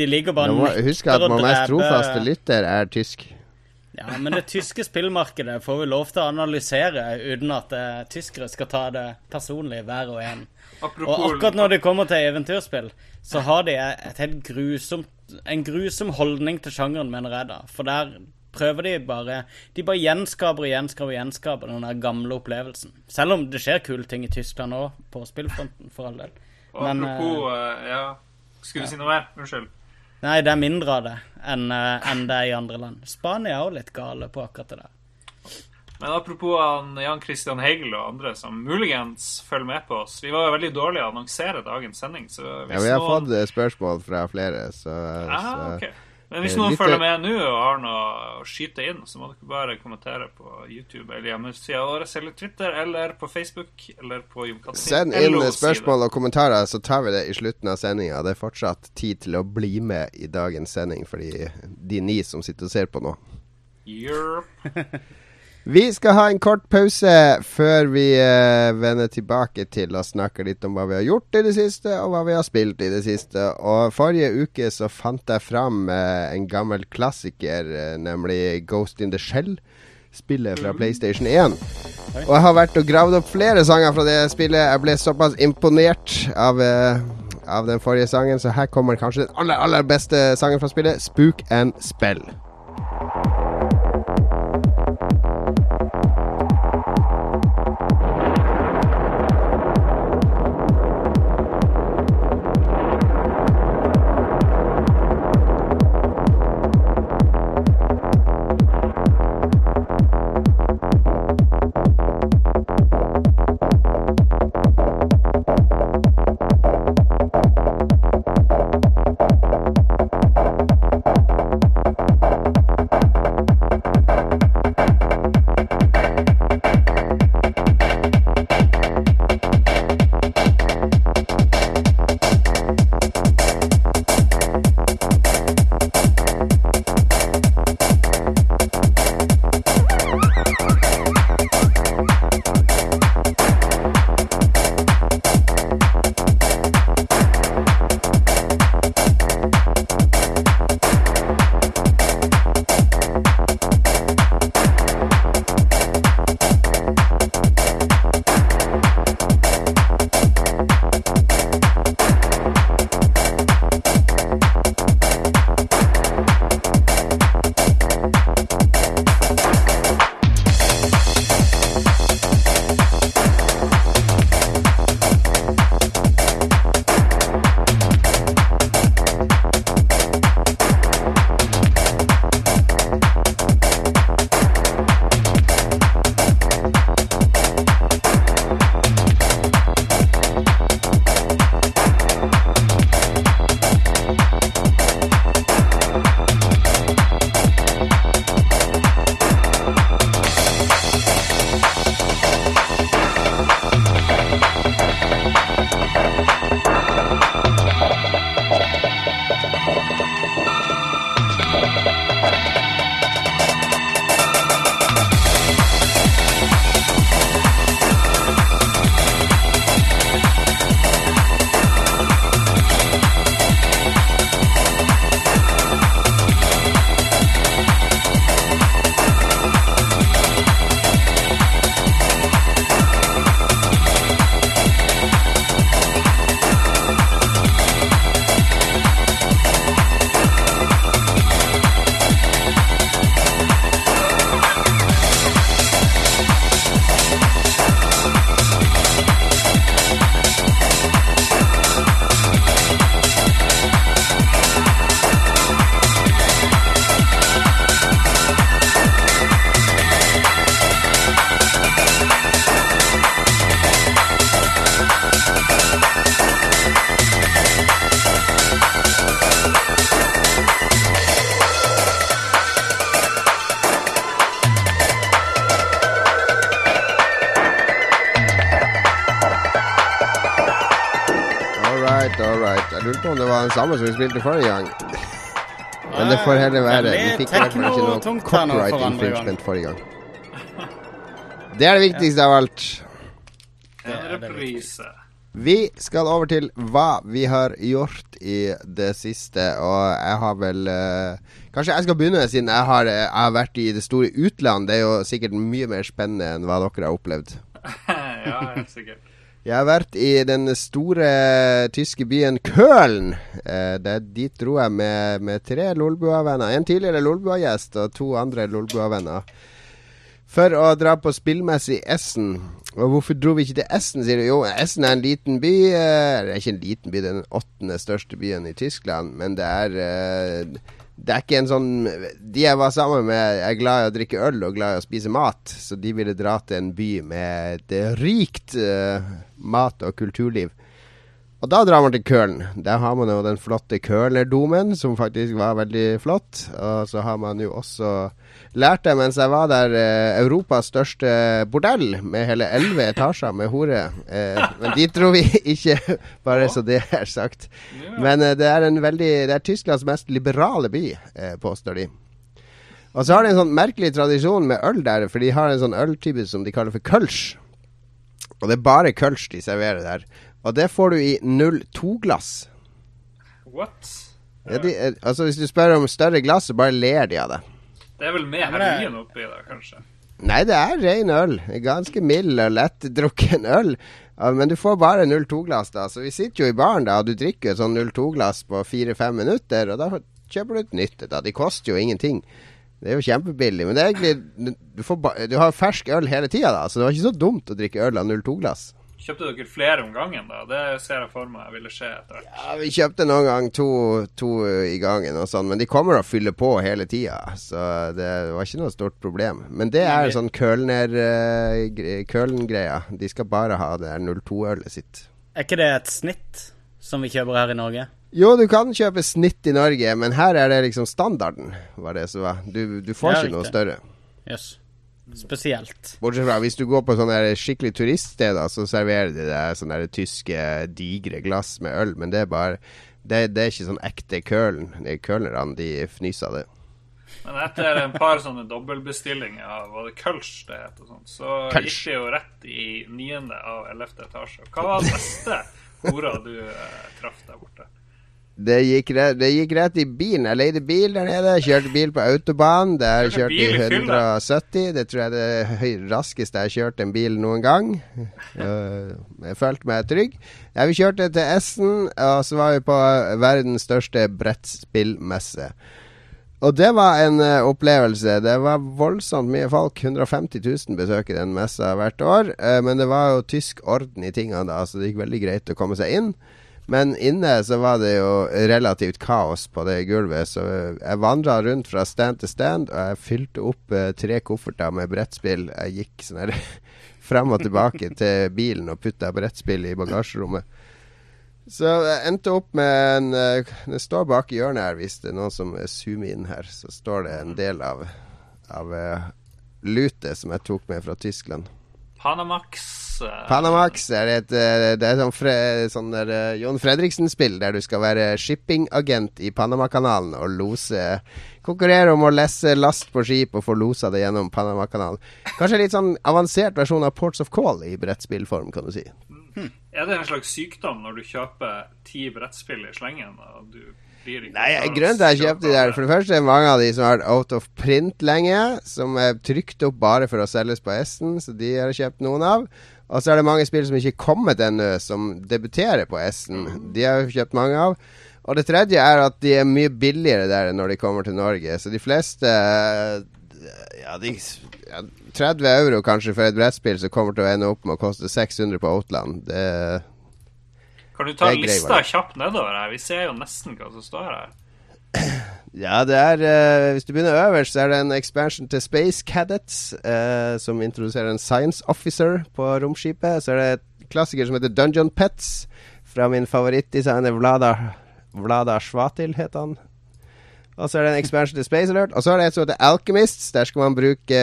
De ligger bare og dreper Husk at vår mest trofaste lytter er tysk. Ja, men det tyske spillmarkedet får vi lov til å analysere uten at uh, tyskere skal ta det personlig, hver og en. Apropos, og akkurat når det kommer til eventyrspill, så har de et helt grusomt en grusom holdning til sjangeren, mener jeg da. For der prøver de bare De bare gjenskaper og gjenskaper og gjenskaper den der gamle opplevelsen. Selv om det skjer kule ting i Tyskland òg, på spillfronten, for all del. Men, apropos uh, Ja, skulle du ja. si noe mer? Unnskyld. Nei, det er mindre av det enn, uh, enn det er i andre land. Spania er òg litt gale på akkurat det der. Men apropos han, Jan Christian Hegel og andre som muligens følger med på oss. Vi var jo veldig dårlige å annonsere dagens sending. ja, vi har noen... fått eh, spørsmål fra flere, så, ah, så okay. Men hvis noen følger med nå og har noe å skyte inn, så må dere bare kommentere på YouTube eller hjemmesida vår, eller Twitter, eller på Facebook, eller på Send inn spørsmål og kommentarer, så tar vi det i slutten av sendinga. Det er fortsatt tid til å bli med i dagens sending for de ni som sitter og ser på nå. Yep. Vi skal ha en kort pause før vi uh, vender tilbake til å snakke litt om hva vi har gjort i det siste, og hva vi har spilt i det siste. Og Forrige uke så fant jeg fram uh, en gammel klassiker, uh, nemlig Ghost in the Shell. Spillet fra PlayStation 1. Og jeg har vært og gravd opp flere sanger fra det spillet. Jeg ble såpass imponert av, av den forrige sangen, så her kommer kanskje den aller, aller beste sangen fra spillet, Spook and Spell. Samme som vi spilte forrige gang. Men det får heller være. Vi fikk i hvert fall ikke noe copyright infringement forrige gang. Det er det viktigste av alt. reprise. Vi skal over til hva vi har gjort i det siste, og jeg har vel uh, Kanskje jeg skal begynne, siden jeg har, jeg har, vært i det store utland. Det er jo sikkert mye mer spennende enn hva dere har opplevd. ja, sikkert. Jeg har vært i den store tyske byen Køln. Eh, det, dit dro jeg med, med tre Lolbua-venner. En tidligere Lolbua-gjest og to andre Lolbua-venner. For å dra på spillmesse i Essen. Og hvorfor dro vi ikke til Essen, sier du? Jo, Essen er en liten by. Eh, det er ikke en liten by, det er den åttende største byen i Tyskland. Men det er eh, det er ikke en sånn De jeg var sammen med, er glad i å drikke øl og glad i å spise mat. Så de ville dra til en by med et rikt uh, mat- og kulturliv. Og da drar man til Kølen. Der har man jo den flotte Kølnerdomen, som faktisk var veldig flott. Og så har man jo også lært det mens jeg var der, eh, Europas største bordell med hele elleve etasjer med hore. Eh, men dit dro vi ikke, bare så det er sagt. Men eh, det er en veldig Det er Tysklands mest liberale by, eh, påstår de. Og så har de en sånn merkelig tradisjon med øl der, for de har en sånn øltype som de kaller for kølsj. Og det er bare kølsj de serverer der. Og det får du i 02-glass. What? Ja, de, eh, altså Hvis du spør om større glass, så bare ler de av det. Det er vel med heroin oppi da, kanskje? Nei, det er ren øl. Ganske mild og lettdrukken øl. Men du får bare 02-glass, da. Så vi sitter jo i baren da, og du drikker sånn 02-glass på fire-fem minutter, og da kjøper du et nytt da. De koster jo ingenting. Det er jo kjempebillig. Men det er egentlig Du, du har fersk øl hele tida, da, så det var ikke så dumt å drikke øl av 02-glass. Kjøpte dere flere om gangen, da? Det ser jeg for meg jeg ville skje etter hvert. Ja, vi kjøpte noen gang to, to i gangen og sånn, men de kommer og fyller på hele tida. Så det var ikke noe stort problem. Men det er sånn Kølner-greia. Uh, de skal bare ha det 02-ølet sitt. Er ikke det et snitt som vi kjøper her i Norge? Jo, du kan kjøpe snitt i Norge, men her er det liksom standarden. Var det som var. Du, du får ikke noe større. Yes spesielt. Bortsett fra hvis du går på sånne skikkelig turiststeder, så serverer de deg sånne tyske digre glass med øl, men det er bare Det, det er ikke sånn ekte kølen. Kølnerne, de fnyser av det. Men etter en par sånne dobbeltbestillinger av var det Kölsch det het, sånt, så Kölsch. gikk det jo rett i niende av ellevte etasje. Hva var det beste hora du eh, traff der borte? Det gikk, rett, det gikk, rett, i bilen. Jeg leide bil der nede. Kjørte bil på autobahn. Der kjørte i 170. Det tror jeg er det raskeste jeg har kjørt en bil noen gang. Jeg følte meg trygg. Ja, vi kjørte til Essen, og så var vi på verdens største brettspillmesse. Og det var en uh, opplevelse. Det var voldsomt mye folk. 150 000 besøker den messa hvert år. Uh, men det var jo tysk orden i tingene da, så det gikk veldig greit å komme seg inn. Men inne så var det jo relativt kaos på det gulvet, så jeg vandra rundt fra stand til stand, og jeg fylte opp eh, tre kofferter med brettspill. Jeg gikk sånn her fram og tilbake til bilen og putta brettspill i bagasjerommet. Så jeg endte opp med en uh, Det står bak hjørnet her, hvis det er noen som zoomer inn her, så står det en del av, av uh, lutet som jeg tok med fra Tyskland. Panamax. Panamax er et eh, Det er sånn, fre, sånn der, uh, Jon Fredriksen-spill der du skal være shippingagent i Panamakanalen og lose Konkurrere om å lesse last på skip og få losa det gjennom Panamakanalen. Kanskje litt sånn avansert versjon av Ports of Call i brettspillform, kan du si. Hmm. Er det en slags sykdom når du kjøper ti brettspill i slengen? og du Nei, Grunnen til at jeg kjøpte de der For det første er mange av de som har vært out of print lenge. Som er trykt opp bare for å selges på Esten, så de har jeg kjøpt noen av. Og så er det mange spill som ikke er kommet ennå, som debuterer på S-en. De har vi kjøpt mange av. Og det tredje er at de er mye billigere der når de kommer til Norge. Så de fleste Ja, de ja, 30 euro kanskje for et brettspill som kommer til å ende opp med å koste 600 på Outland. Det Kan du ta lista kjapt nedover her? Vi ser jo nesten hva som står her. Ja, det er uh, Hvis du begynner øverst, så er det en expansion til Space Cadets, uh, som introduserer en science officer på romskipet. Så er det et klassiker som heter Dungeon Pets, fra min favorittdesigner Vlada, Vlada Svatil, heter han. Og så er det en expansion til Space Alert. Og så er det et som heter Alchemists. Der skal man bruke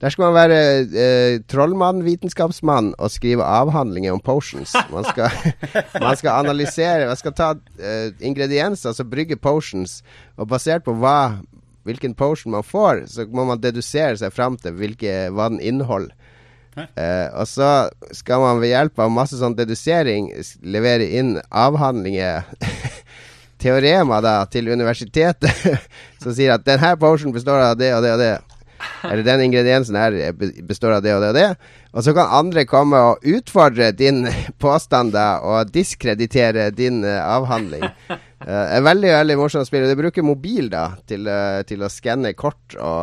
Der skal man være eh, trollmann, vitenskapsmann, og skrive avhandlinger om potions. Man skal, man skal analysere Man skal ta eh, ingredienser, altså brygge potions, og basert på hva hvilken potion man får, så må man dedusere seg fram til hvilke, hva den inneholder. Uh, og så skal man ved hjelp av masse sånn dedusering levere inn avhandlinger teorema da til universitetet som sier at denne potion består av det og det og det. Eller den ingrediensen her består av det og det og det. Og så kan andre komme og utfordre din påstand og diskreditere din uh, avhandling. Uh, veldig veldig morsomt å spille. Du bruker mobil da til, uh, til å skanne kort og,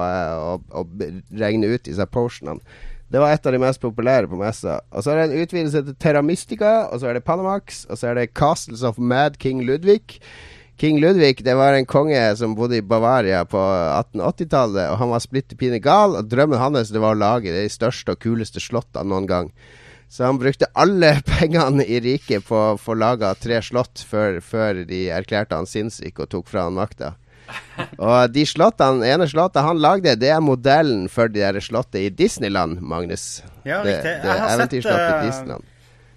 og, og, regne ut disse potionene. Det var et av de mest populære på messa. Og så er det en utvidelse til Terra Mystica, og så er det Panamax, og så er det Castles of Mad King Ludvig. King Ludvig det var en konge som bodde i Bavaria på 1880-tallet, og han var splitter pine gal, og drømmen hans det var å lage de største og kuleste slottene noen gang. Så han brukte alle pengene i riket på å få laga tre slott før, før, de erklærte han sinnssyk og tok fra han makta. Og de slottene, ene slottet han lagde, det er modellen for de der slottet i Disneyland, Magnus. Ja, det, det, det eventyrslottet i eh, Disneyland.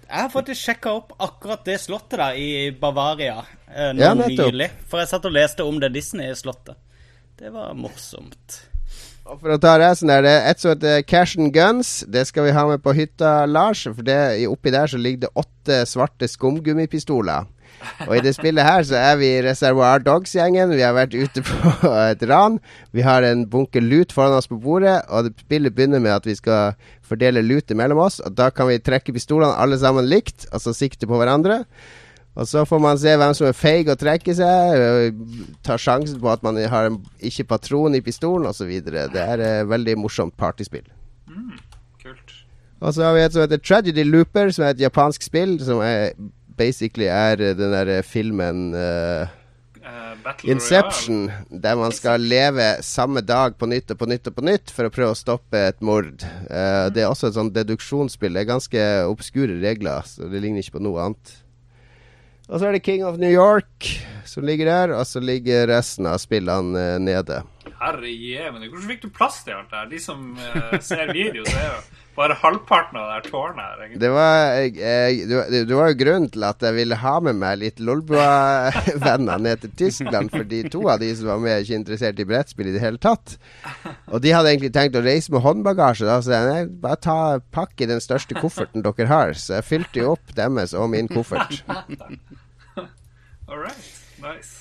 Jeg har faktisk sjekka opp akkurat det slottet der i Bavaria eh, nå ja, nylig. For jeg satt og leste om det Disney-slottet. Det var morsomt. Og for å ta resten der, det er et som heter Cash and Guns. Det skal vi ha med på hytta, Lars. For det, oppi der så ligger det åtte svarte skumgummipistoler. Og i det spillet her så er vi Reservoir Dogs-gjengen. Vi har vært ute på et ran. Vi har en bunke lut foran oss på bordet, og spillet begynner med at vi skal fordele lutet mellom oss. Og da kan vi trekke pistolene alle sammen likt, altså sikte på hverandre. Og så får man se hvem som er feig å trekke seg, tar sjansen på at man har en, ikke patron i pistolen osv. Det er et veldig morsomt partyspill. Mm, kult. Og så har vi et som heter Tragedy Looper, som er et japansk spill som er basically er eh, den derre eh, filmen uh, Inception, der man skal leve samme dag på nytt og på nytt og på nytt for å prøve å stoppe et mord. Uh, det er også et sånn deduksjonsspill. Det er ganske obskure regler, så det ligner ikke på noe annet. Og så er det King of New York som ligger der, og så ligger resten av spillene uh, nede. Herre jevne, hvordan fikk du plass til alt det her? De som uh, ser video, ser jo bare halvparten av det her tårnet her. Egentlig. Det var, jeg, det, det var jo grunnen til at jeg ville ha med meg litt Lolbua-venner ned til Tyskland. Fordi to av de som var med, er ikke interessert i brettspill i det hele tatt. Og de hadde egentlig tenkt å reise med håndbagasje. Da, så jeg nei, bare ta, pakk i den største kofferten dere har. Så jeg fylte jo opp deres og min koffert. All right. Nice.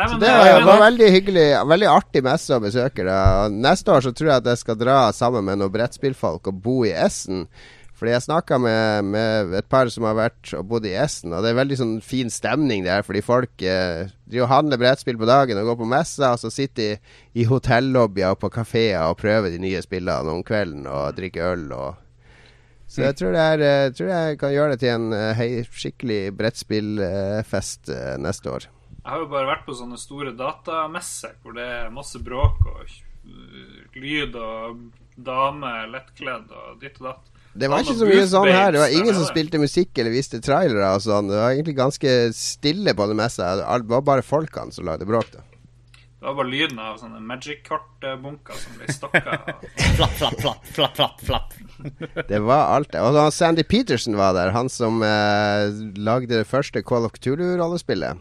Nei, så det var, var, veldig hyggelig. Veldig artig messe å besøke. Da. Neste år så tror jeg at jeg skal dra sammen med noen brettspillfolk og bo i Essen. Fordi jeg snakka med, med, et par som har vært og bodd i Essen, og det er veldig sånn fin stemning der. Fordi folk eh, driver og handler brettspill på dagen og går på messa, og så sitter de i hotellobbyer og på kafeer og prøver de nye spillene om kvelden og drikker øl og så jeg tror, er, jeg eh, tror, jeg kan gjøre det til en uh, hei, skikkelig brettspillfest uh, neste år. Jeg har jo bare vært på sånne store datamesser hvor det er masse bråk og lyd og dame lettkledd og ditt og datt. Det var ikke så mye sånn her. Det var ingen som spilte musikk eller viste trailere og sånn. Det var egentlig ganske stille på det messa. Det var bare folkene som lagde bråk, da. Det var bare lyden av sånne magic-kart-bunker som ble stokka. flapp, flapp, flapp, flapp, flapp, flapp. det var alt det. Og Sandy Peterson var der. Han som eh, lagde det første Call of Cthulhu-rollespillet.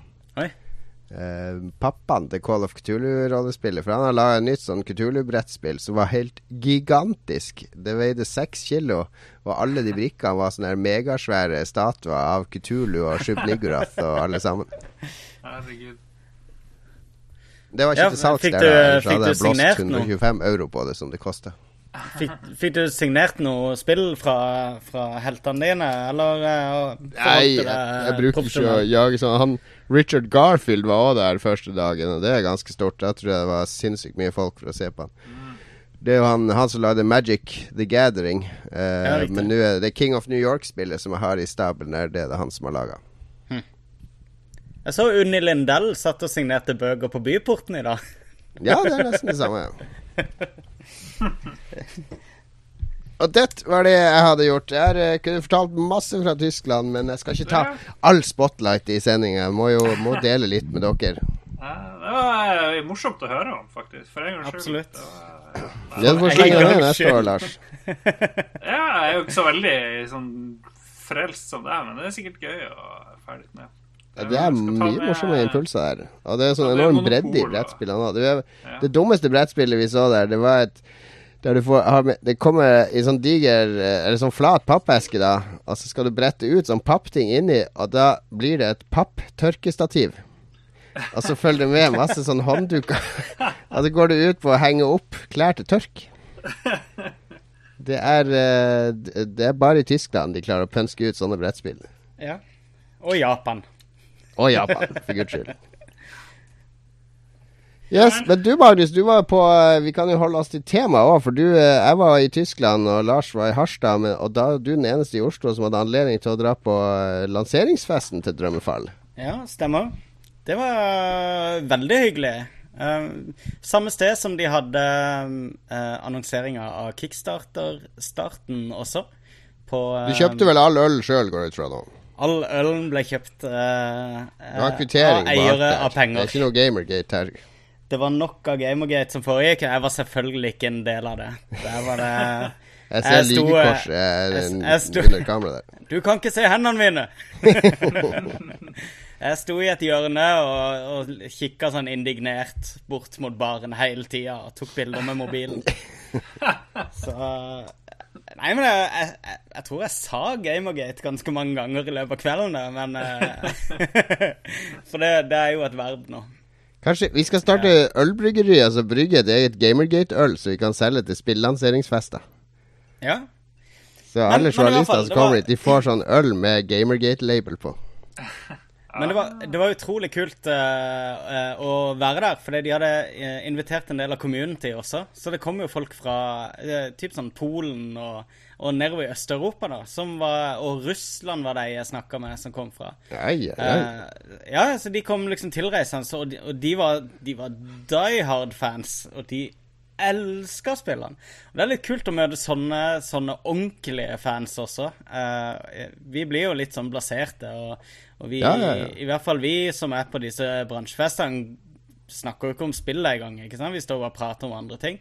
Uh, pappaen til Call of Cthulhu-rollespillet. For han har laga et nytt sånn Cthulhu-brettspill som var helt gigantisk. Det veide seks kilo, og alle de brikkene var sånne megasvære statuer av Cthulhu og Shub-Nigurath og alle sammen. Herregud. Det var ikke ja, til salgs der, du, så hadde jeg blåst 125 euro på det, som det kosta. Fikk, fikk, du signert noe spill fra, fra heltene dine, eller? Uh, Nei, jeg, jeg bruker ikke å jage sånn. Han, Richard Garfield var òg der første dagen, og det er ganske stort. Jeg tror det var sinnssykt mye folk for å se på han. Det er jo han, han som lagde Magic The Gathering. Uh, men nå er det King of New York-spillet som jeg har i stabelen, det, det er han som har laga. Hm. Jeg så Unni Lindell satt og signerte bøker på Byporten i dag. ja, det er nesten det samme. Og det var det jeg hadde gjort. Jeg har, uh, kunne fortalt masse fra Tyskland, men jeg skal ikke ta all spotlight i sendinga. Må jo må dele litt med dere. det var uh, morsomt å høre om, faktisk. For en gangs skyld. Absolutt. Ja, det får slenge deg neste år, Lars. ja, jeg er jo ikke så veldig sånn frelst som deg, men det er sikkert gøy å ferdig med. Ja, det er mye morsomme impulser her. Og det er sånn enorm bredde i brettspillene. Det, det dummeste brettspillet vi så der, det var et der du får har, Det kommer i sånn diger eh, Eller sånn flat pappeske, da. Og så skal du brette ut sånn pappting inni, og da blir det et papptørkestativ. Og så følger det med masse sånn håndduker. og så går du ut på å henge opp klær til tørk. Det er, eh, det er bare i Tyskland de klarer å pønske ut sånne brettspill. Ja. Og Japan. Og Japan, for guds skyld. Yes, Men du Magnus, du var på eh, Vi kan jo holde oss til temaet òg. For du, eh, jeg var i Tyskland, og Lars var i Harstad. Og da du den eneste i Oslo som hadde anledning til å dra på eh, lanseringsfesten til Drømmefall. Ja, stemmer. Det var veldig hyggelig. Samme sted som de hadde annonseringa av Kickstarter-starten også. på Du kjøpte vel all øl sjøl, går jeg ut fra nå? All ølen ble kjøpt uh, av eiere av penger. Det er ikke noe Gamergate her. Det var nok av Gamergate som foregikk. Jeg var selvfølgelig ikke en del av det. Der var det Jeg ser lygekorset under kameraet der. Du kan ikke se hendene mine! jeg sto i et hjørne og, og kikka sånn indignert bort mot baren hele tida og tok bilder med mobilen. Så Nei, men jeg, jeg, jeg, tror jeg sa Gamergate ganske mange ganger i løpet av kvelden, men eh, For det, det, er jo et verb nå. Kanskje vi skal starte ølbryggeri, altså brygge et eget Gamergate-øl, så vi kan selge til spillanseringsfester. Ja. Så alle journalister som kommer hit, de får sånn øl med Gamergate-label på. Men det var, det var utrolig kult uh, å være der, fordi de hadde invitert en del av community også. Så det kom jo folk fra uh, typ sånn Polen og, og nedover i Øst-Europa, da. Som var, og Russland var de jeg snakka med, som kom fra. Ei, ei, uh, ja, så de kom liksom tilreisende, og de, og de var, de var die hard-fans. Og de elsker spillene. Og det er litt kult å møte sånne, sånne ordentlige fans også. Uh, vi blir jo litt sånn blaserte, og, og vi, ja, ja, ja. I, I, hvert fall vi som er på disse bransjefestene, snakker jo ikke om spillet engang. ikke sant? Vi står og prater om andre ting.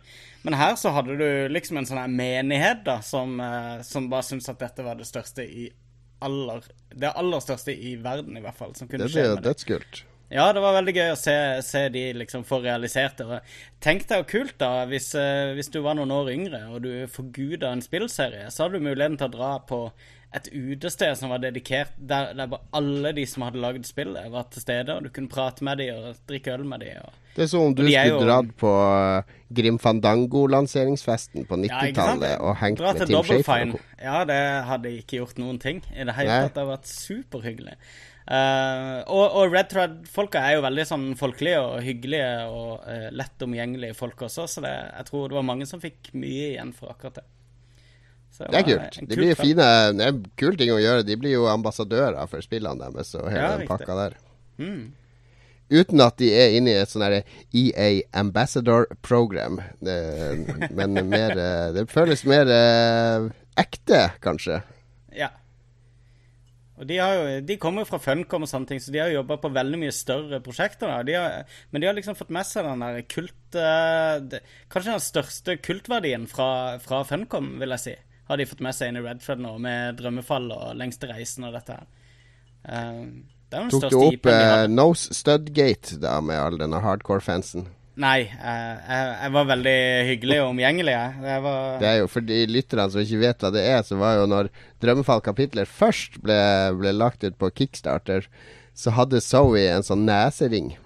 Men her så hadde du liksom en sånn her menighet da, som, uh, som bare syntes at dette var det største i aller Det aller største i verden, i hvert fall. Som kunne det skje med det. Dødskult. Ja, det var veldig gøy å se, se de liksom få realisert det. Tenk deg kult, da, hvis, uh, hvis, du var noen år yngre og du forguda en spillserie, så hadde du muligheten til å dra på et utested som var dedikert der, der alle de som hadde lagd spillet, var til stede, og du kunne prate med dem og drikke øl med dem. Og, det er som om du skulle jo... dratt på uh, Grim Fandango-lanseringsfesten på 90-tallet ja, og hengt med Tim Shafer. Ja, det hadde ikke gjort noen ting i det hele tatt. Det hadde vært superhyggelig. Uh, og, og Red Thread-folka er jo veldig sånn folkelige og hyggelige og uh, lett omgjengelige folk også, så det, jeg tror det var mange som fikk mye igjen for akkurat det. det, det er kult. De blir fine, det er en kul ting å gjøre. De blir jo ambassadører for spillene deres og hele ja, den pakka der. Mm. Uten at de er inne i et sånn EA Ambassador Program. Det, men mer eh, Det føles mer ekte, kanskje. Ja. Og de, jo, de kommer jo fra Funcom og sånne ting, så de har jo jobba på veldig mye større prosjekter. De har, men de har liksom fått med seg den der kult uh, det, Kanskje den største kultverdien fra, fra, Funcom, vil jeg si. Har de fått med seg inn i Redfred nå, med Drømmefall og Lengste reisen og dette her. Uh, Tok du opp uh, Nose Studgate da, med all denne hardcore-fansen? Nei, jeg, jeg, var veldig hyggelig og omgjengelig. Jeg. Var... Det er jo for de lytterne som ikke vet hva det er, så var jo når Drømmefall kapitler først ble, ble lagt ut på Kickstarter, så hadde Zoe en sånn nesering.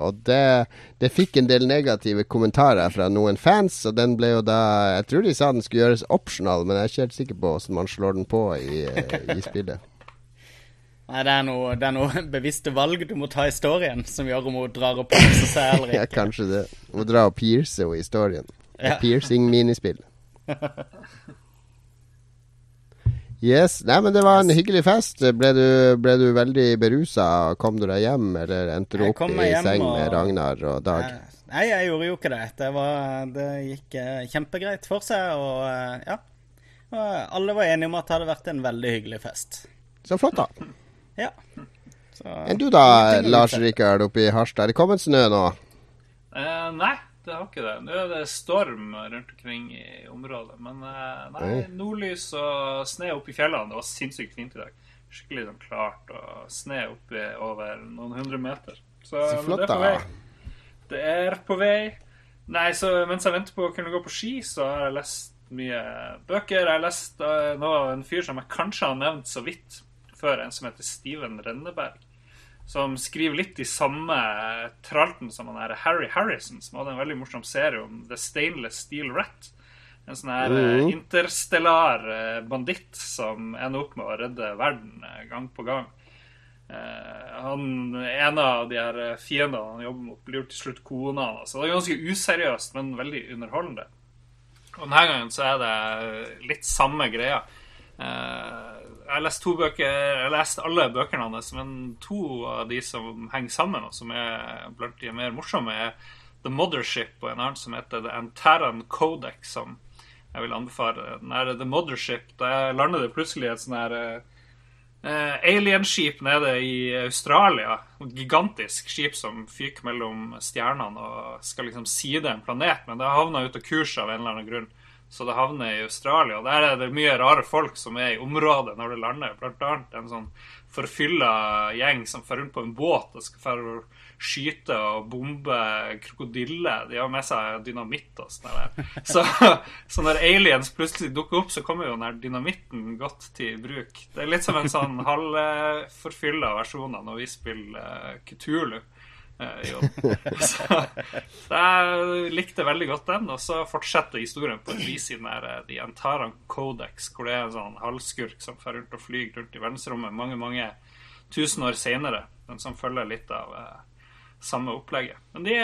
Og det, det, fikk en del negative kommentarer fra noen fans, og den ble jo da Jeg tror de sa den skulle gjøres optional, men jeg er ikke helt sikker på hvordan man slår den på i, i spillet. Nei, det er, noe, det er noe bevisste valg du må ta i historien som gjør om hun drar og pierce seg eller ikke. ja, kanskje det. Hun må dra og pierce henne i historien. Ja. Piercing-minispill. yes. Nei, men det var en hyggelig fest. Ble du, ble du veldig berusa? Kom du deg hjem, eller endte du opp i seng og... med Ragnar og Dag? Nei, jeg gjorde jo ikke det. Det, var, det gikk uh, kjempegreit for seg, og uh, ja. Og alle var enige om at det hadde vært en veldig hyggelig fest. Så flott, da. Ja. Så, Enn du da, Lars Rikard oppe i Harstad? Er det kommet snø nå? Eh, nei, det har ikke det. Nå er det storm rundt omkring i området. Men eh, nei, nordlys og sne oppe i fjellene. Det var sinnssykt fint i dag. Skikkelig sånn klart og sne oppe over noen hundre meter. Så, så flott, det på vei. Det er på vei. Nei, så mens jeg venter på å kunne gå på ski, så har jeg lest mye bøker. Jeg har lest uh, noe av en fyr som jeg kanskje har nevnt så vidt før, en som heter Steven Renneberg. Som skriver litt i samme tralten som han er Harry Harrison, som hadde en veldig morsom serie om The Stainless Steel Rat. En sånn her mm. interstellar eh, banditt som ender opp med å redde verden eh, gang på gang. Han, En av de her fiendene han jobber mot, blir til slutt kona hans. Så det er ganske useriøst, men veldig underholdende. Og denne gangen så er det litt samme greia. Uh, jeg har lest to bøker Jeg har alle bøkene hans, men to av de som henger sammen, og som er blant de mer morsomme, er The Mothership og en annen som heter The Antaran Codex, som jeg vil anbefale. Den er The Mothership. Da lander det plutselig et sånn her uh, alienskip nede i Australia. Et gigantisk skip som fyker mellom stjernene og skal liksom side en planet. Men det havna ut av kurs av en eller annen grunn. Så det havner i Australia. Og der er det mye rare folk som er i området når det lander. Blant annet en sånn forfylla gjeng som drar rundt på en båt og skal skyte og bombe krokodiller. De har med seg dynamitt og sånn. Så, så, når aliens plutselig dukker opp, så kommer jo den dynamitten godt til bruk. Det er litt som en sånn halvforfylla versjon av når vi spiller Kutulu. Eh, så, så, jeg likte veldig godt den. Og så fortsetter historien på et vis i den der The Antaran Codex, hvor det er en sånn halvskurk som fer rundt og flyr rundt i verdensrommet mange, mange tusen år seinere, Den som følger litt av eh, samme opplegget. Men de,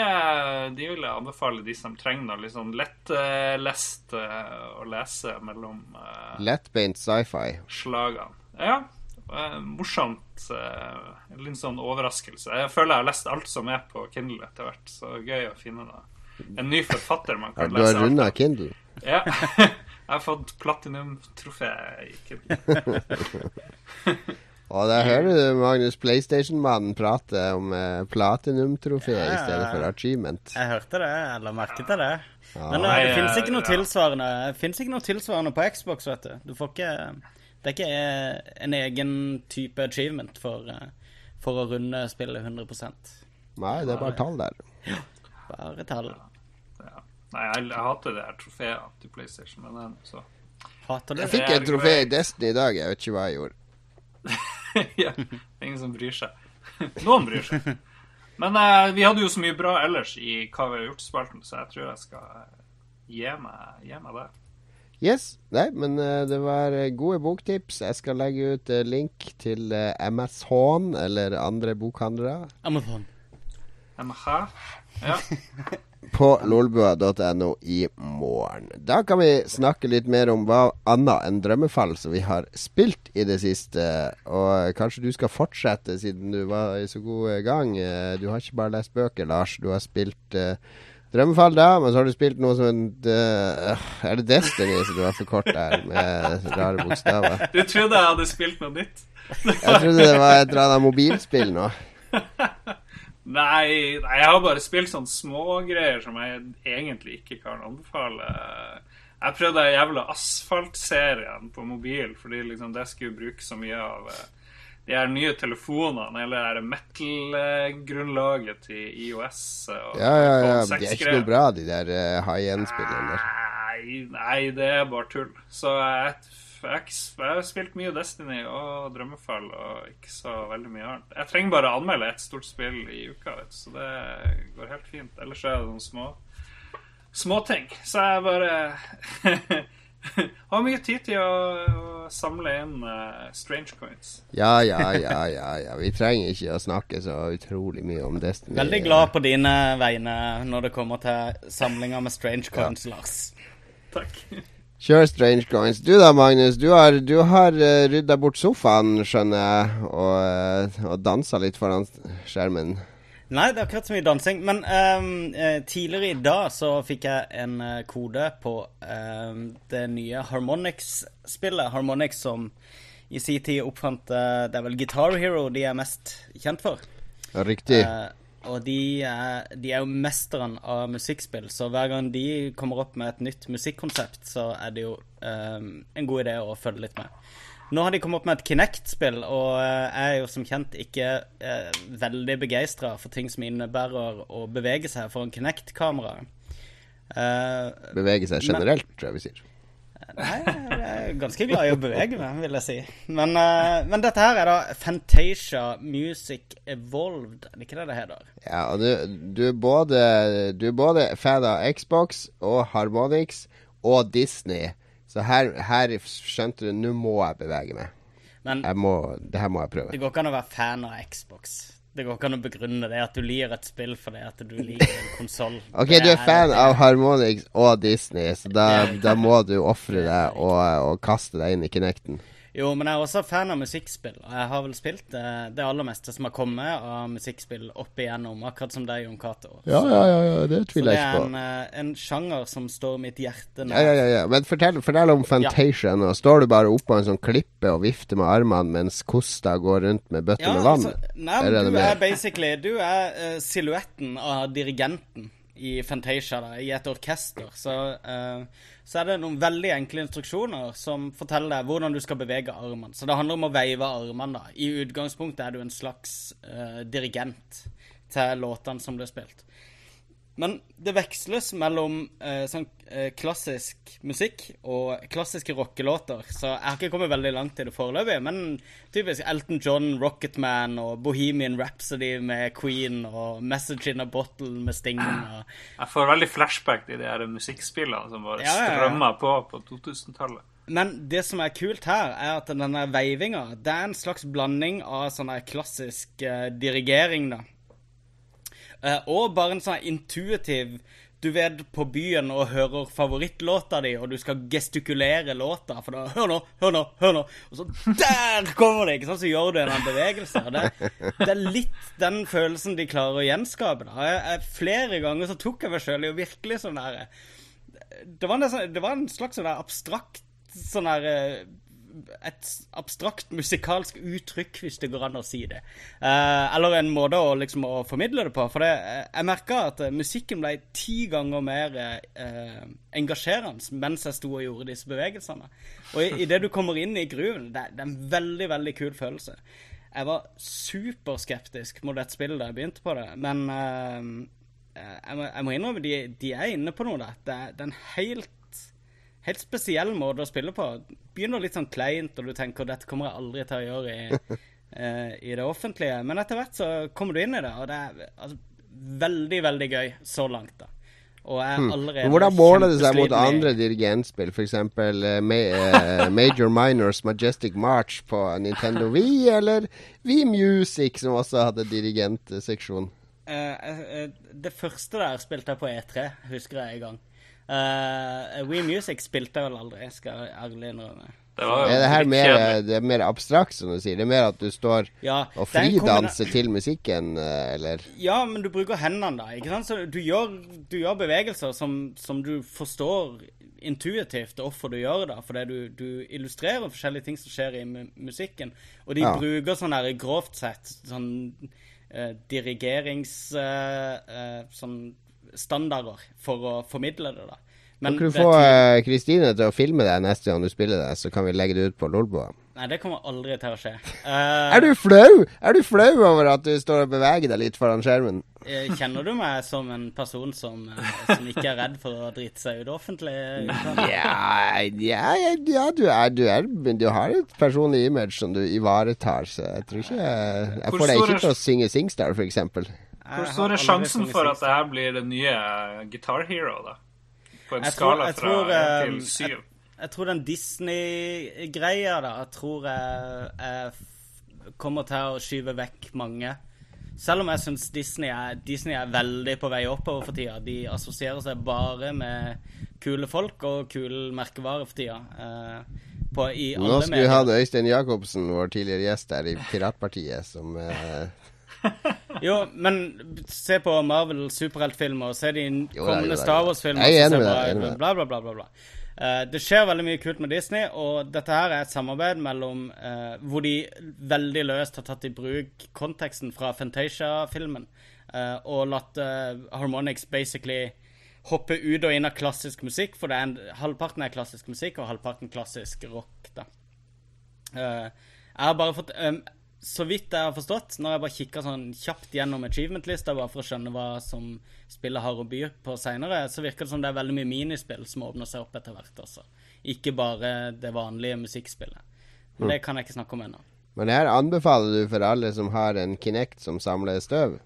de, vil jeg anbefale de som trenger noe litt sånn lettlest uh, å lese mellom uh, Lettbeint sci-fi. Slagene. Ja. Uh, morsomt. En litt sånn overraskelse. Jeg føler jeg har lest alt som er på Kindle etter hvert. Så gøy å finne det. en ny forfatter man kan lese. Du har runda Kindle? Ja. jeg har fått platinum-trofé i Kindle. Og der hører du Magnus PlayStation-mannen prate om uh, platinum-trofé ja, i stedet for achievement. Jeg hørte det, eller merket jeg det. Ja. Men det fins ikke noe tilsvarende Det ikke noe tilsvarende på Xbox, vet du. Du får ikke Det er ikke eh, en egen type achievement for, for å runde spillet 100% Nei, det er bare tall der. Ja, bare tall. Ja. Nei, jeg, jeg hater det her trofeet til PlayStation, men så Hater du Jeg fikk et trofé i Destiny i dag, jeg vet ikke hva jeg gjorde. ja, det er ingen som bryr seg. Noen bryr seg. Men eh, vi hadde jo så mye bra ellers i Hva vi har gjort-spalten, så jeg tror jeg skal eh, gi meg, gi meg det. Yes. Nei, men uh, det var uh, gode boktips. Jeg skal legge ut uh, link til uh, Amazon eller andre bokhandlere. Amazon. Amazon. Ja. på lolbua.no i morgen. Da kan vi snakke litt mer om hva annet enn drømmefall som vi har spilt i det siste. Og kanskje du skal fortsette, siden du var i så god gang. Du har ikke bare lest bøker, Lars. Du har spilt uh, Drømmefall, da, men så har du spilt noe som en uh, Er det Destiny som du har forkortet her, med rare bokstaver? Du trodde jeg hadde spilt noe nytt? jeg trodde det var et eller annet mobilspill nå. Nei, nei, jeg har bare spilt sånne smågreier som jeg egentlig ikke kan anbefale. Jeg prøvde den jævla Asfalt-serien på mobil, fordi liksom det skulle bruke så mye av eh, de her nye telefonene, eller det metal-grunnlaget til IOS. Og ja, ja, ja. De er ikke noe bra, de der uh, high end-spillene der. Nei, nei, det er bare tull. Så jeg jeg, jeg har spilt mye Destiny og Drømmefall og ikke så veldig mye annet. Jeg trenger bare å anmelde ett stort spill i uka, vet, så det går helt fint. Ellers er det noen små småting. Så jeg bare har mye tid til å, å samle inn uh, strange coins. Ja, ja, ja, ja, ja. Vi trenger ikke å snakke så utrolig mye om Destiny. Veldig glad på dine vegne når det kommer til samlinga med strange coins, ja. Lars. Takk. Kjør Strange Coins. Du da, Magnus. Du har, du har uh, eh, rydda bort sofaen, skjønner jeg, og, uh, og dansa litt foran skjermen. Nei, det er akkurat så mye dansing. Men um, tidligere i dag så fikk jeg en uh, kode på um, det nye Harmonix-spillet. Harmonix som i sin tid oppfant uh, Det er vel Guitar Hero de er mest kjent for. Riktig. Uh, og de er, de er, jo mesteren av musikkspill, så hver gang de kommer opp med et nytt musikkonsept, så er det jo um, en god idé å følge litt med. Nå har de kommet opp med et Kinect-spill, og jeg er jo som kjent ikke eh, veldig begeistra for ting som innebærer å bevege seg foran Kinect-kamera. Eh, bevege seg generelt, men, tror jeg vi sier. Nei, jeg er ganske glad i å bevege meg, vil jeg si. Men, eh, men dette her er da Fantasia Music Evolved, er det ikke det det heter? Ja, og du, du, er både, du er både fan av Xbox og Harmonix og Disney. Så her, her skjønte du Nå må jeg bevege meg. Men, jeg må, det her må jeg prøve. Det går ikke an å være fan av Xbox. Det går ikke an å begrunne det at du liker et spill fordi at du liker en konsoll. ok, du er fan av Harmonix og Disney, så da, da må du ofre deg og, og, kaste deg inn i Kinecten. Jo, men jeg er også fan av musikkspill. Og jeg har vel spilt det, det aller meste som har kommet av musikkspill opp igjennom, akkurat som deg, Jon Cato. Ja, ja, ja, ja, det tviler jeg ikke på. Så det er en, en, sjanger som står mitt hjerte nær. Ja, ja, ja. Men fortell, fortell om Fantasia nå. Står du bare oppå en sånn klippe og vifter med armene mens Kosta går rundt med bøtter med vann? Altså, nei, er du er basically Du er uh, silhuetten av dirigenten i Fantasia, da, i et orkester. Så uh, så er det noen veldig enkle instruksjoner som forteller deg hvordan du skal bevege armen. Så det handler om å veive armene. da. I utgangspunktet er du en slags uh, dirigent til låtene som blir spilt. Men det veksles mellom eh, sånn eh, klassisk musikk og klassiske rockelåter. Så jeg har ikke kommet veldig langt i det foreløpig, men typisk Elton John, Rocketman og Bohemian Rhapsody med Queen og Message in a Bottle med Sting. Og... Jeg får veldig flashback til de her musikkspillene som bare ja, strømmer på på 2000-tallet. Men det som er kult her, er at denne veivinga, det er en slags blanding av sånn klassisk eh, dirigering, da og bare en sånn intuitiv Du vet på byen og hører favorittlåta di, og du skal gestikulere låta, for da Hør nå, hør nå, hør nå! Og så der kommer det! ikke sant? Så gjør du en bevegelse. Det, det, er litt den følelsen de klarer å gjenskape. da. Jeg, jeg, flere ganger så tok jeg meg sjøl i å virkelig sånn der det var, en, det var en slags sånn der abstrakt sånn der eh, et abstrakt musikalsk uttrykk, hvis det går an å si det. Eh, eller en måte å, liksom, å formidle det på. For det, eh, jeg merka at eh, musikken ble ti ganger mer eh, engasjerende mens jeg sto og gjorde disse bevegelsene. Og idet du kommer inn i grooven, det, det, er en veldig, veldig kul følelse. Jeg var superskeptisk mot dette spillet da jeg begynte på det, men eh, jeg, må, jeg, må, innrømme de, de er inne på noe der. Det, det er en helt helt spesiell måte å spille på. Begynner litt sånn kleint, og du tenker dette kommer jeg aldri til å gjøre i, uh, i det offentlige. Men etter hvert så kommer du inn i det, og det er altså, veldig, veldig gøy så langt, da. Og er hmm. allerede hmm. Hvordan måler det seg mot andre dirigentspill, f.eks. Uh, eh, ma uh, Major Minors Majestic March på Nintendo Wii, eller Wii Music, som også hadde dirigentseksjon? Uh, det første der spilte jeg på E3, husker jeg en gang. Uh, We Music spilte jeg vel aldri, skal jeg ærlig innrømme. Det er det her mer, det er mer abstrakt, som du sier? Det er mer at du står ja, og fridanser til musikken, eh, eller? Ja, men du bruker hendene, da. ikke sant? Så du gjør, du gjør bevegelser som, som, du forstår intuitivt hvorfor du gjør det. Fordi du, du, illustrerer forskjellige ting som skjer i musikken. Og de ja. bruker sånn her grovt sett sånn uh, dirigerings... Uh, sånn standarder for å formidle det. da. Men kan du få Kristine til å filme deg neste gang du spiller det, så kan vi legge det ut på Lolboa? Nei, det kommer aldri til å skje. Uh, er du flau? Er du flau over at du står og beveger deg litt foran skjermen? Eh, kjenner du meg som en person som, eh, som ikke er redd for å drite seg ut offentlig? Ja, ja, ja du, er, du, er, du, har et personlig image som du ivaretar, så jeg tror ikke Jeg, jeg får deg ikke til å synge Singstar, f.eks. Hvor stor er sjansen for at det her blir det nye Guitar Hero, da? På en jeg skala tror, fra tror, til syv? Jeg, jeg, tror den Disney-greia, da, jeg tror jeg, jeg kommer til å skyve vekk mange. Selv om jeg syns Disney, Disney, er veldig på vei oppover for tida. De assosierer seg bare med kule folk og kule merkevare for tida. Uh, på, Nå skulle vi hatt Øystein Jacobsen, vår tidligere gjest her i Piratpartiet, som uh, jo, men se på Marvel superheltfilmer, se de kommende Star Wars-filmer. Bla, bla, bla, bla, bla. Uh, det skjer veldig mye kult med Disney, og dette her er et samarbeid mellom uh, hvor de veldig løst har tatt i bruk konteksten fra Fantasia-filmen uh, og latt Harmonix basically hoppe ut og inn av klassisk musikk, for det er en, halvparten er klassisk musikk og halvparten klassisk rock. da. jeg har bare fått um, så vidt jeg har forstått, når jeg bare kikka sånn kjapt gjennom achievement-lista bare for å skjønne hva som spillet har å by på seinere, så virker det som det er veldig mye minispill som åpner seg opp etter hvert altså. Ikke bare det vanlige musikkspillet. Men mm. det kan jeg ikke snakke om ennå. Men det her anbefaler du for alle som har en Kinect som samler støv?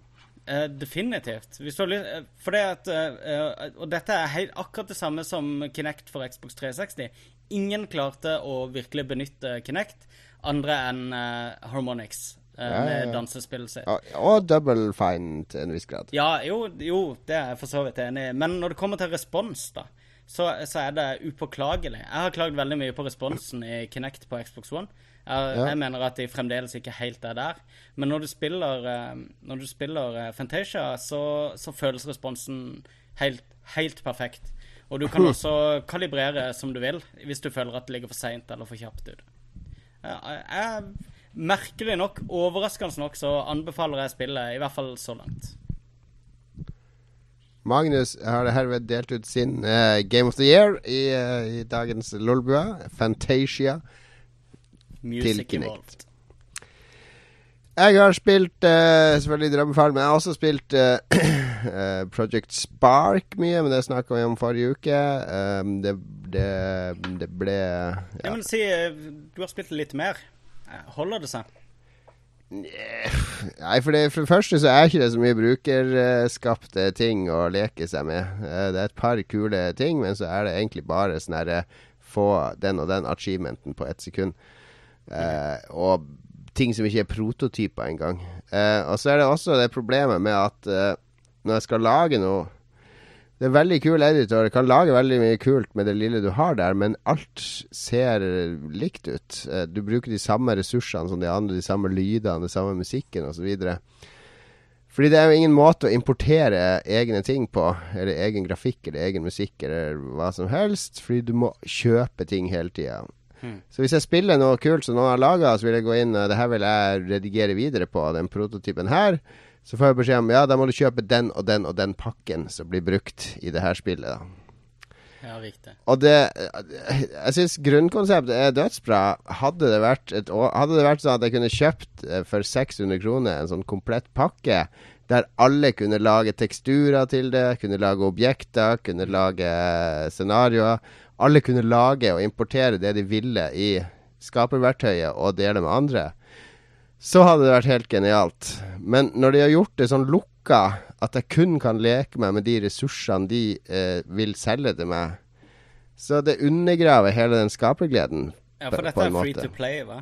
Uh, definitivt. Eh, for det at, uh, og dette er helt, akkurat det samme som Kinect for Xbox 360. Ingen klarte å virkelig benytte Kinect andre enn uh, Harmonix. Uh, ja, med ja. dansespillet sitt. Og, og Double Fine til en viss grad. Ja, jo, jo, det er jeg for så vidt enig i. Men når det kommer til respons, da, så, så, er det upåklagelig. Jeg har klagd veldig mye på responsen i Kinect på Xbox One. Jeg, ja. jeg mener at de fremdeles ikke helt er der. Men når du spiller, eh, når du spiller Fantasia, så, så føles responsen helt, helt perfekt. Og du kan også kalibrere som du vil, hvis du føler at det ligger for seint eller for kjapt ut. Jeg, merkelig nok, overraskende nok, så anbefaler jeg spillet, i hvert fall så langt. Magnus har herved delt ut sin uh, Game of the Year i, uh, i dagens Lolbua. Fantasia. Music til Kinect. Jeg har spilt uh, selvfølgelig Drømmefall, men jeg har også spilt uh, Project Spark mye. Men det snakka vi om forrige uke. Um, det, det, det, ble ja. Jeg Men si Du har spilt litt mer. Holder det seg? Nei, for det, for det første så er ikke det så mye brukerskapte ting å leke seg med. Det er et par kule ting, men så er det egentlig bare sånn herre Få den og den achievementen på ett sekund. Uh, og ting som ikke er prototyper engang. Eh, og så er det også det problemet med at eh, når jeg skal lage noe Det er veldig kul editor, kan lage veldig mye kult med det lille du har der, men alt ser likt ut. Eh, du bruker de samme ressursene som de andre, de samme lydene, den samme musikken osv. Fordi det er jo ingen måte å importere egne ting på, eller egen grafikk eller egen musikk eller hva som helst, fordi du må kjøpe ting hele tida. Mm. Så hvis jeg spiller noe kult som noen har laga, så vil jeg gå inn og det her vil jeg redigere videre på, den prototypen her. Så får jeg beskjed om ja, da må du kjøpe den og den og den pakken som blir brukt i det her spillet. da. Ja, riktig. Og det Jeg syns grunnkonseptet er dødsbra. Hadde det, vært et, hadde det vært sånn at jeg kunne kjøpt eh, for 600 kroner en sånn komplett pakke der alle kunne lage teksturer til det, kunne lage objekter, kunne lage scenarioer alle kunne lage og importere det de ville i skaperverktøyet og dele med andre, så hadde det vært helt genialt. Men når de har gjort det sånn lukka, at jeg kun kan leke meg med de ressursene de eh, vil selge til meg, så det undergraver hele den skapergleden. Ja, for dette er free to play, hva?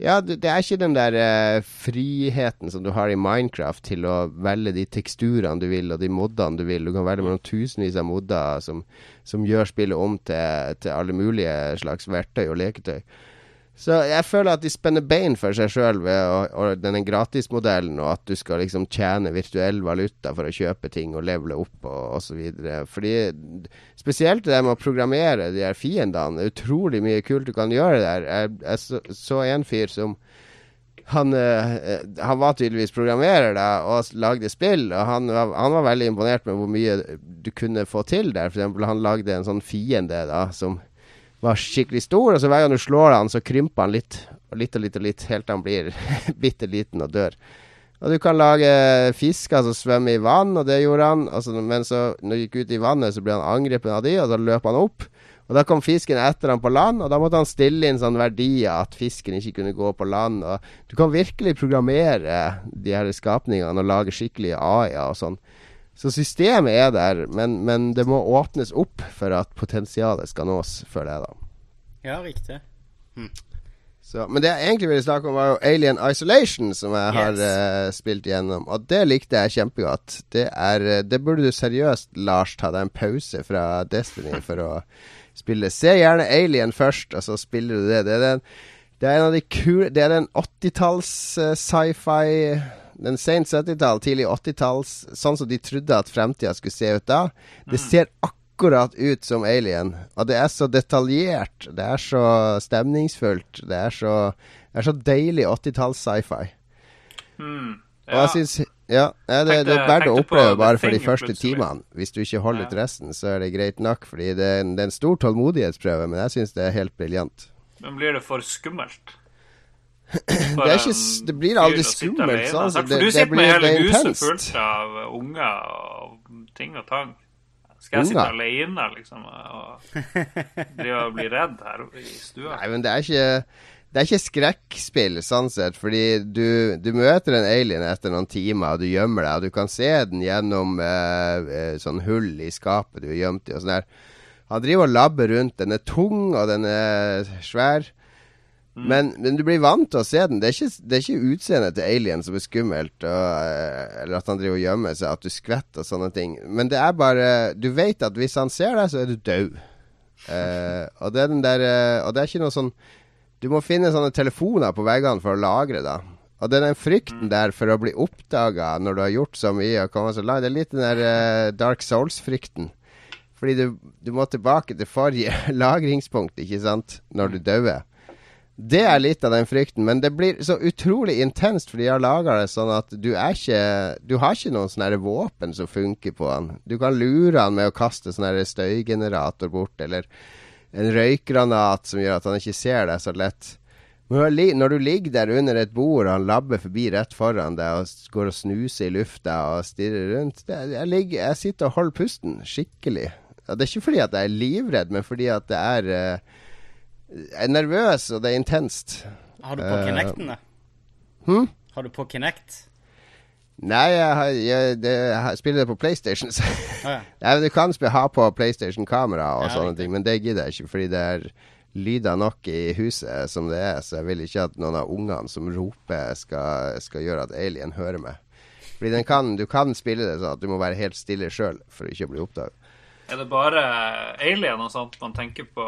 Ja, det, er ikke den der eh, friheten som du har i Minecraft til å velge de teksturene du vil, og de modene du vil. Du kan velge mellom tusenvis av modder som, som gjør spillet om til, til alle mulige slags verktøy og leketøy. Så jeg føler at de spenner bein for seg sjøl ved denne gratismodellen, og at du skal liksom tjene virtuell valuta for å kjøpe ting og levele opp og osv. Fordi spesielt det med å programmere de her fiendene, det er utrolig mye kult du kan gjøre der. Jeg, jeg så, så en fyr som han, uh, han, var tydeligvis programmerer da, og lagde spill. Og han, han, var veldig imponert med hvor mye du kunne få til der. For eksempel, han lagde en sånn fiende da, som var skikkelig stor. Og så hver gang du slår han, så krymper han litt og litt og litt, og litt helt til han blir bitte liten og dør. Og du kan lage fisker som svømmer i vann, og det gjorde han. Altså, men så, når han gikk ut i vannet, så ble han angrepet av de, og da løp han opp. Og Da kom fisken etter han på land, og da måtte han stille inn sånne verdier at fisken ikke kunne gå på land. Og du kan virkelig programmere de her skapningene og lage skikkelige AI-er og sånn. Så systemet er der, men, men, det må åpnes opp for at potensialet skal nås, føler jeg, da. Ja, riktig. Hm. Så, men det jeg egentlig ville snakke om, var jo Alien Isolation, som jeg yes. har uh, spilt gjennom. Og det likte jeg kjempegodt. Det, er, eh, det burde du seriøst, Lars, ta deg en pause fra Destiny for å spille. Se gjerne Alien først, og så spiller du det. Det er den, det er en av de kule Det er den 80-talls uh, sci-fi den sent 70-tall, tidlig 80-talls, sånn som de trodde at fremtida skulle se ut da. Det mm. ser akkurat ut som Alien. Og det er så detaljert. Det er så stemningsfullt. Det er så, det er så deilig 80-talls sci-fi. Mm, ja. Og jeg syns ja, det, det, er verdt å oppleve bare for de første timene. Hvis du ikke holder ut resten, så er det greit nok. Fordi det, er en, det er en stor tålmodighetsprøve, men jeg syns det er helt briljant. Men blir det for skummelt? Det, er ikke, det blir aldri skummelt. Sånn, altså, for du sitter med hele huset fullt av unger og ting og tang. Skal jeg sitte alene, liksom, og bli redd her i stua? Nei, men det er ikke det er ikke skrekkspill, sånn sett, fordi du, du, møter en alien etter noen timer, og du gjemmer deg, og du kan se den gjennom eh, sånn hull i skapet du er gjemt i, og sånn der. Han driver og labber rundt. Den er tung, og den er svær. Mm. Men, men, du blir vant til å se den. Det er ikke, det er ikke utseendet til alien som er skummelt, og, eh, eller at han driver og gjemmer seg, at du skvetter og sånne ting. Men det er bare Du vet at hvis han ser deg, så er du død. Uh, og det er den der uh, Og det er ikke noe sånn Du må finne sånne telefoner på veggene for å lagre, da. Og det er den frykten der for å bli oppdaga når du har gjort så mye og kommet så langt. Det er litt den der uh, Dark Souls-frykten. Fordi du, du, må tilbake til forrige lagringspunkt, ikke sant, når du dauer. Det er litt av den frykten, men det blir så utrolig intenst, for de har laga det sånn at du er ikke Du har ikke noen sånne våpen som funker på han. Du kan lure han med å kaste sånn støygenerator bort, eller en røykgranat som gjør at han ikke ser deg så lett. Når du ligger der under et bord og han labber forbi rett foran deg og går og snuser i lufta og stirrer rundt jeg, ligger, jeg, sitter og holder pusten skikkelig. det er ikke fordi at jeg er livredd, men fordi at det er uh, jeg er nervøs, og det er intenst. Har du på uh, Kinecten, da? Hm? Har du på Kinect? Nei, jeg, jeg, det, jeg spiller det på PlayStation. Ah, ja. Nei, du kan ha på PlayStation-kamera og ja, sånne ting, men det gidder jeg ikke, fordi det er lyder nok i huset som det er, så jeg vil ikke at noen av ungene som roper, skal, skal gjøre at alien hører meg. Fordi kan, du kan spille det sånn at du må være helt stille sjøl for å ikke bli oppdaget. Er det bare alien og sånt man tenker på,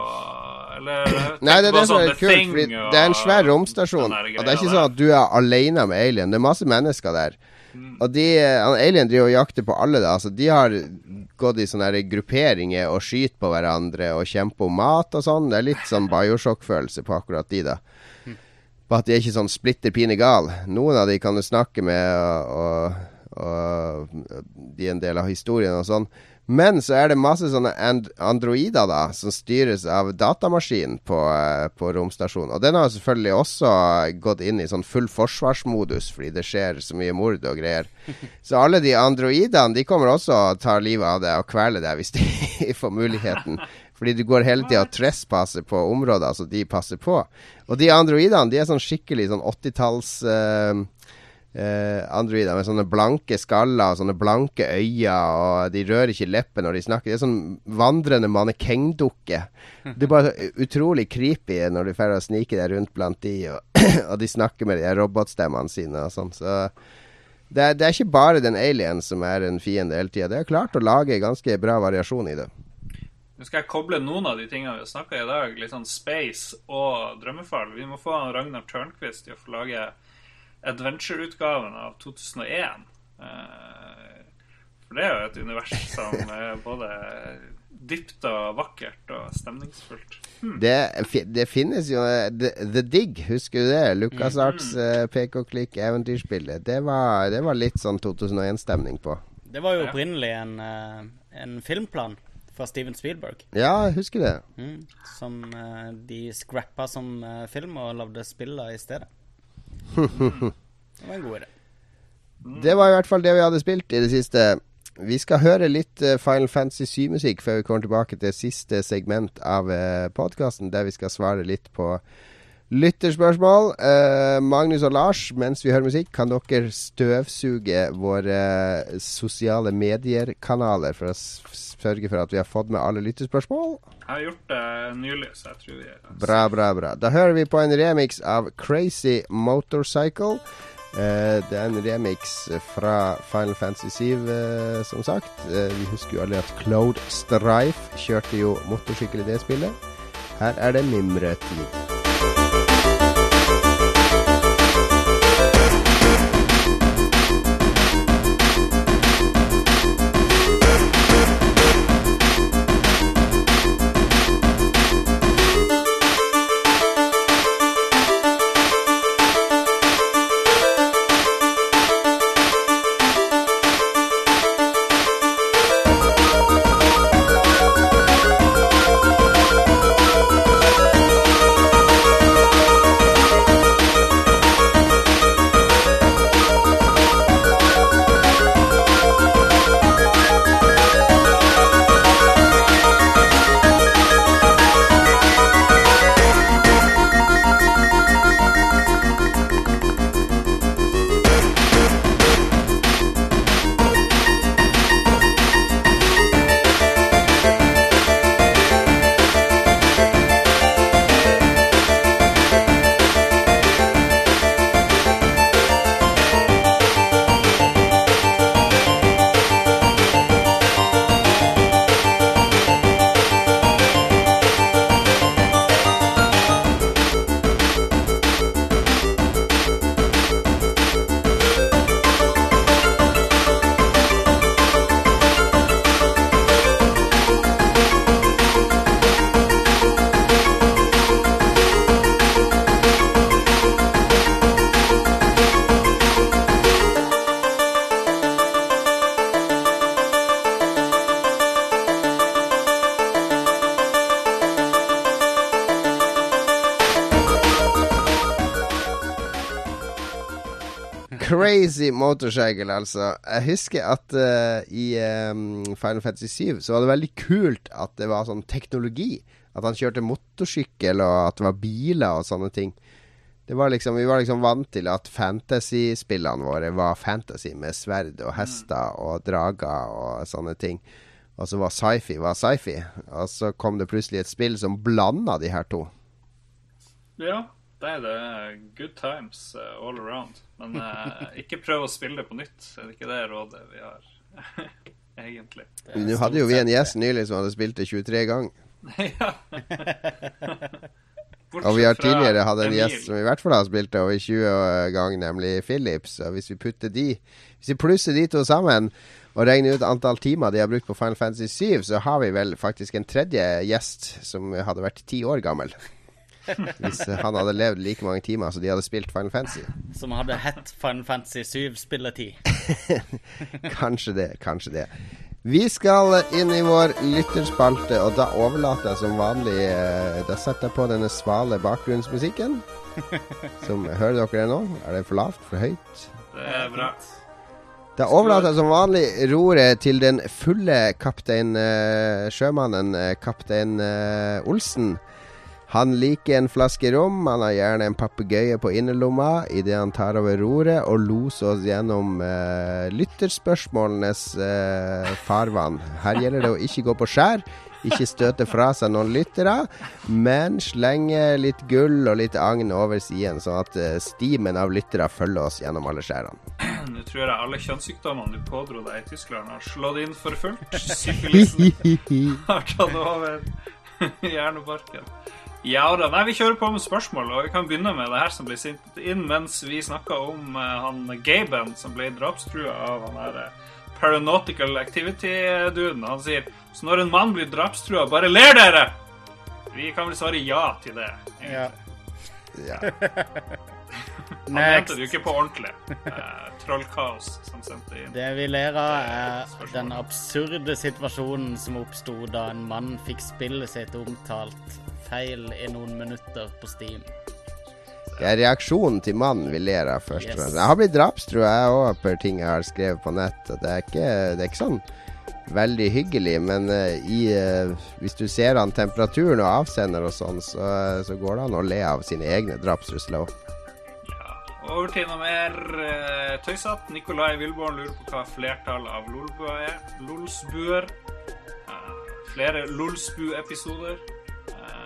eller Nei, det er det som er kult. Fordi det er en svær romstasjon. Og det er ikke sånn at du er alene med alien. Det er masse mennesker der. Mm. Og de, Alien driver og jakter på alle. Da. Altså, de har gått i sånne grupperinger og skyter på hverandre og kjemper om mat og sånn. Det er litt sånn Bioshock-følelse på akkurat de, da. Mm. På at de er ikke sånn splitter pine gal. Noen av de kan du snakke med, og, og, og de er en del av historien og sånn. Men så er det masse sånne and androider da som styres av datamaskin på, uh, på romstasjonen. Og den har selvfølgelig også gått inn i sånn full forsvarsmodus fordi det skjer så mye mord og greier. Så alle de androidene de kommer også og tar livet av deg og kveler deg hvis de får muligheten. Fordi du går hele tida og trespasser på områder som de passer på. Og de androidene de er sånn skikkelig sånn 80-talls uh, Uh, androider med sånne blanke skaller og sånne blanke øyne, og de rører ikke leppene når de snakker. Det er sånn vandrende mannekengdukke. Det er bare utrolig creepy når du får snike deg rundt blant de, og, og de snakker med de robotstemmene sine og sånn. Så det er, det er, ikke bare den alien som er en fiende hele tida. Det er klart å lage ganske bra variasjon i det. Nå skal jeg koble noen av de tingene vi har snakka i dag, litt sånn space og drømmefall. Vi må få Ragnar Tørnquist til å få lage adventure-utgaven av 2001. Eh, for det er jo et univers som er både dypt og vakkert og stemningsfullt. Hmm. Det, det, finnes jo eh, The, The, Dig, husker du det? Lucas mm. Arts mm. eh, pek-og-klikk eventyrspillet. Det var, det var, litt sånn 2001-stemning på. Det var jo opprinnelig en, en, filmplan fra Steven Spielberg. Ja, jeg husker det. Mm, som de scrappa som film og lagde spillet i stedet. Det var en god idé. Det var i hvert fall det vi hadde spilt i det siste. Vi skal høre litt uh, Final Fantasy 7-musikk før vi kommer tilbake til siste segment av eh, podkasten, der vi skal svare litt på lytterspørsmål. Uh, Magnus og Lars, mens vi hører musikk, kan dere støvsuge våre sosiale medier-kanaler for å sørge for at vi har fått med alle lytterspørsmål? Jeg har gjort det nylig, så jeg tror vi er Bra, bra, bra. Da hører vi på en remix av Crazy Motorcycle. Uh, det er en remix fra Final Fantasy 7, uh, eh, som sagt. Uh, vi husker jo alle at Cloud Strife kjørte jo motorsykkel i det spillet. Her er det mimretid. うん。Motorcycle, altså. Jeg husker at uh, i um, Final Fantasy 7 så var det veldig kult at det var sånn teknologi. At han kjørte motorsykkel, og at det var biler og sånne ting. Var liksom, vi var liksom vant til at fantasy-spillene våre var fantasy med sverd og hester og drager og sånne ting. Og så var sci-fi var sci-fi. Og så kom det plutselig et spill som blanda de her to. Ja, det er det. Good times uh, all around. Men uh, ikke prøv å spille det på nytt. Er det ikke det rådet vi har, egentlig? Nå hadde jo vi en gjest nylig som hadde spilt det 23 ganger. ja. og vi har tidligere hatt en gjest som i hvert fall har spilt det over 20 ganger, nemlig Philips. Og hvis vi putter de Hvis vi plusser de to sammen og regner ut antall timer de har brukt på Final Fantasy 7, så har vi vel faktisk en tredje gjest som hadde vært ti år gammel. Hvis han hadde levd like mange timer som de hadde spilt Final Fantasy. Som hadde hett Final Fantasy 7-spilletid. kanskje det, kanskje det. Vi skal inn i vår lytterspalte, og da overlater jeg som vanlig eh, Da setter jeg på denne svale bakgrunnsmusikken. Som Hører dere det nå? Er det for lavt? For høyt? Det er bra. Da overlater jeg som vanlig roret til den fulle kaptein uh, sjømannen, uh, kaptein uh, Olsen. Han liker en flaske rom. Han har gjerne en papegøye på innerlomma idet han tar over roret og loser oss gjennom eh, lytterspørsmålenes eh, farvann. Her gjelder det å ikke gå på skjær, ikke støte fra seg noen lyttere, men slenge litt gull og litt agn over siden, sånn at eh, stimen av lyttere følger oss gjennom alle skjærene. Nå tror jeg alle kjønnssykdommene du pådro deg i Tyskland, har slått inn for fullt. Syfilisen har tatt over hjernebarken. Ja da. Nei, vi kjører på med spørsmål, og vi kan begynne med det her som ble sendt inn mens vi snakka om uh, han Gaben som ble drapstrua av han her uh, Paranautical Activity-duden. Han sier så når en mann blir drapstrua, bare ler dere! Vi kan vel svare ja til det. Ja. ja. Han mente det jo ikke på ordentlig. Uh, Trollkaos som sendte inn. Det vi ler av, er den absurde situasjonen som oppsto da en mann fikk spillet sitt omtalt feil i noen minutter på Steam. Det er reaksjonen til mannen vi ler av først. Yes. Jeg har blitt drapstrua, jeg òg, per ting jeg har skrevet på nett. Det er ikke, det er ikke sånn veldig hyggelig, men uh, i, uh, hvis du ser an temperaturen og avsender og sånn, så, så, går det an å le av sine egne drapstrusler òg. Over til noe mer uh, tøysete. Nikolai Wilborn lurer på hva flertallet av lolbua er. Lolsbuer. Uh, flere Lolsbu-episoder. Uh,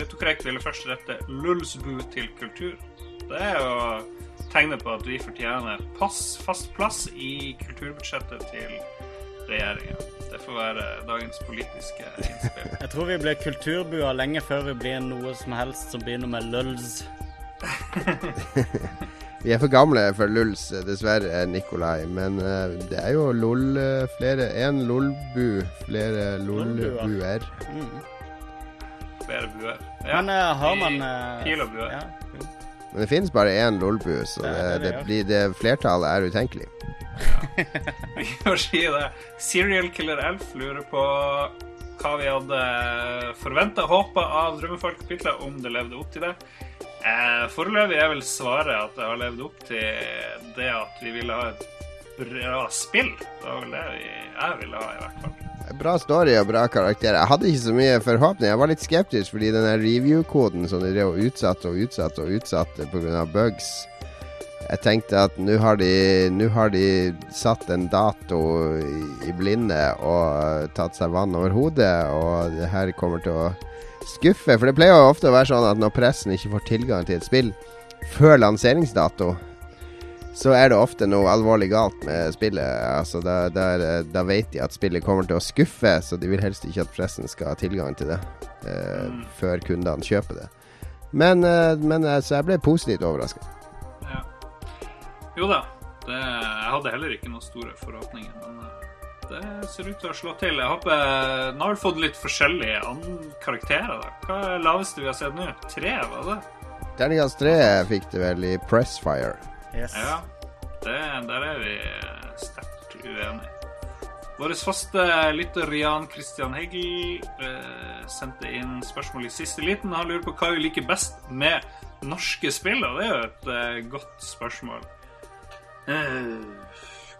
Autokorrekt ville først rette Lulsbu til kultur. Det er jo tegnet på at vi fortjener pass, fast plass i kulturbudsjettet til regjeringa. Det får være dagens politiske innspill. Jeg tror vi blir kulturbua lenge før vi blir noe som helst som begynner med luls. Vi er for gamle for Luls, dessverre, Nikolai. Men uh, det er jo LOL uh, flere Én LOL-bu, flere LOL-buer. Mm. Flere buer. Ja, men uh, har man Pil og bue. Ja. Men det finnes bare én LOL-bu, så det, det, det, blir, det flertallet er utenkelig. Ja. Vi får si det. Serial Killer Elf lurer på hva vi hadde forventa, håpa av Drømmefolk-kapitlet, om det levde opp til det. Eh, foreløpig er vel svaret at det har levd opp til det at vi ville ha et bra spill. Det var vel det vi, jeg ville ha, i hvert fall. Bra story og bra karakter. Jeg hadde ikke så mye forhåpning. Jeg var litt skeptisk fordi den review-koden som de drev og utsatte og utsatte og utsatte pga. bugs Jeg tenkte at nå har, har, de satt en dato i blinde og tatt seg vann over hodet, og det her kommer til å skuffe. For det pleier jo ofte å være sånn at når pressen ikke får tilgang til et spill før lanseringsdato, så er det ofte noe alvorlig galt med spillet. Altså, da, da, da, vet de at spillet kommer til å skuffe, så de vil helst ikke at pressen skal ha tilgang til det eh, mm. før kundene kjøper det. Men, eh, men altså, jeg ble positivt overraska. Ja. Jo da. Det, jeg hadde heller ikke noen store forhåpninger. Men eh, det ser ut til å slå til. Jeg håper Nå har vi fått litt forskjellige karakterer. da. Hva er det laveste vi har sett nå? Tre, var det? Terningkast tre fikk det vel i Pressfire. Yes. Ja, det, der er vi sterkt uenige. Vår faste lytter Jan Christian Heggel eh, sendte inn spørsmål i siste liten. Han lurer på hva vi liker best med norske spill, og det er jo et eh, godt spørsmål. Eh,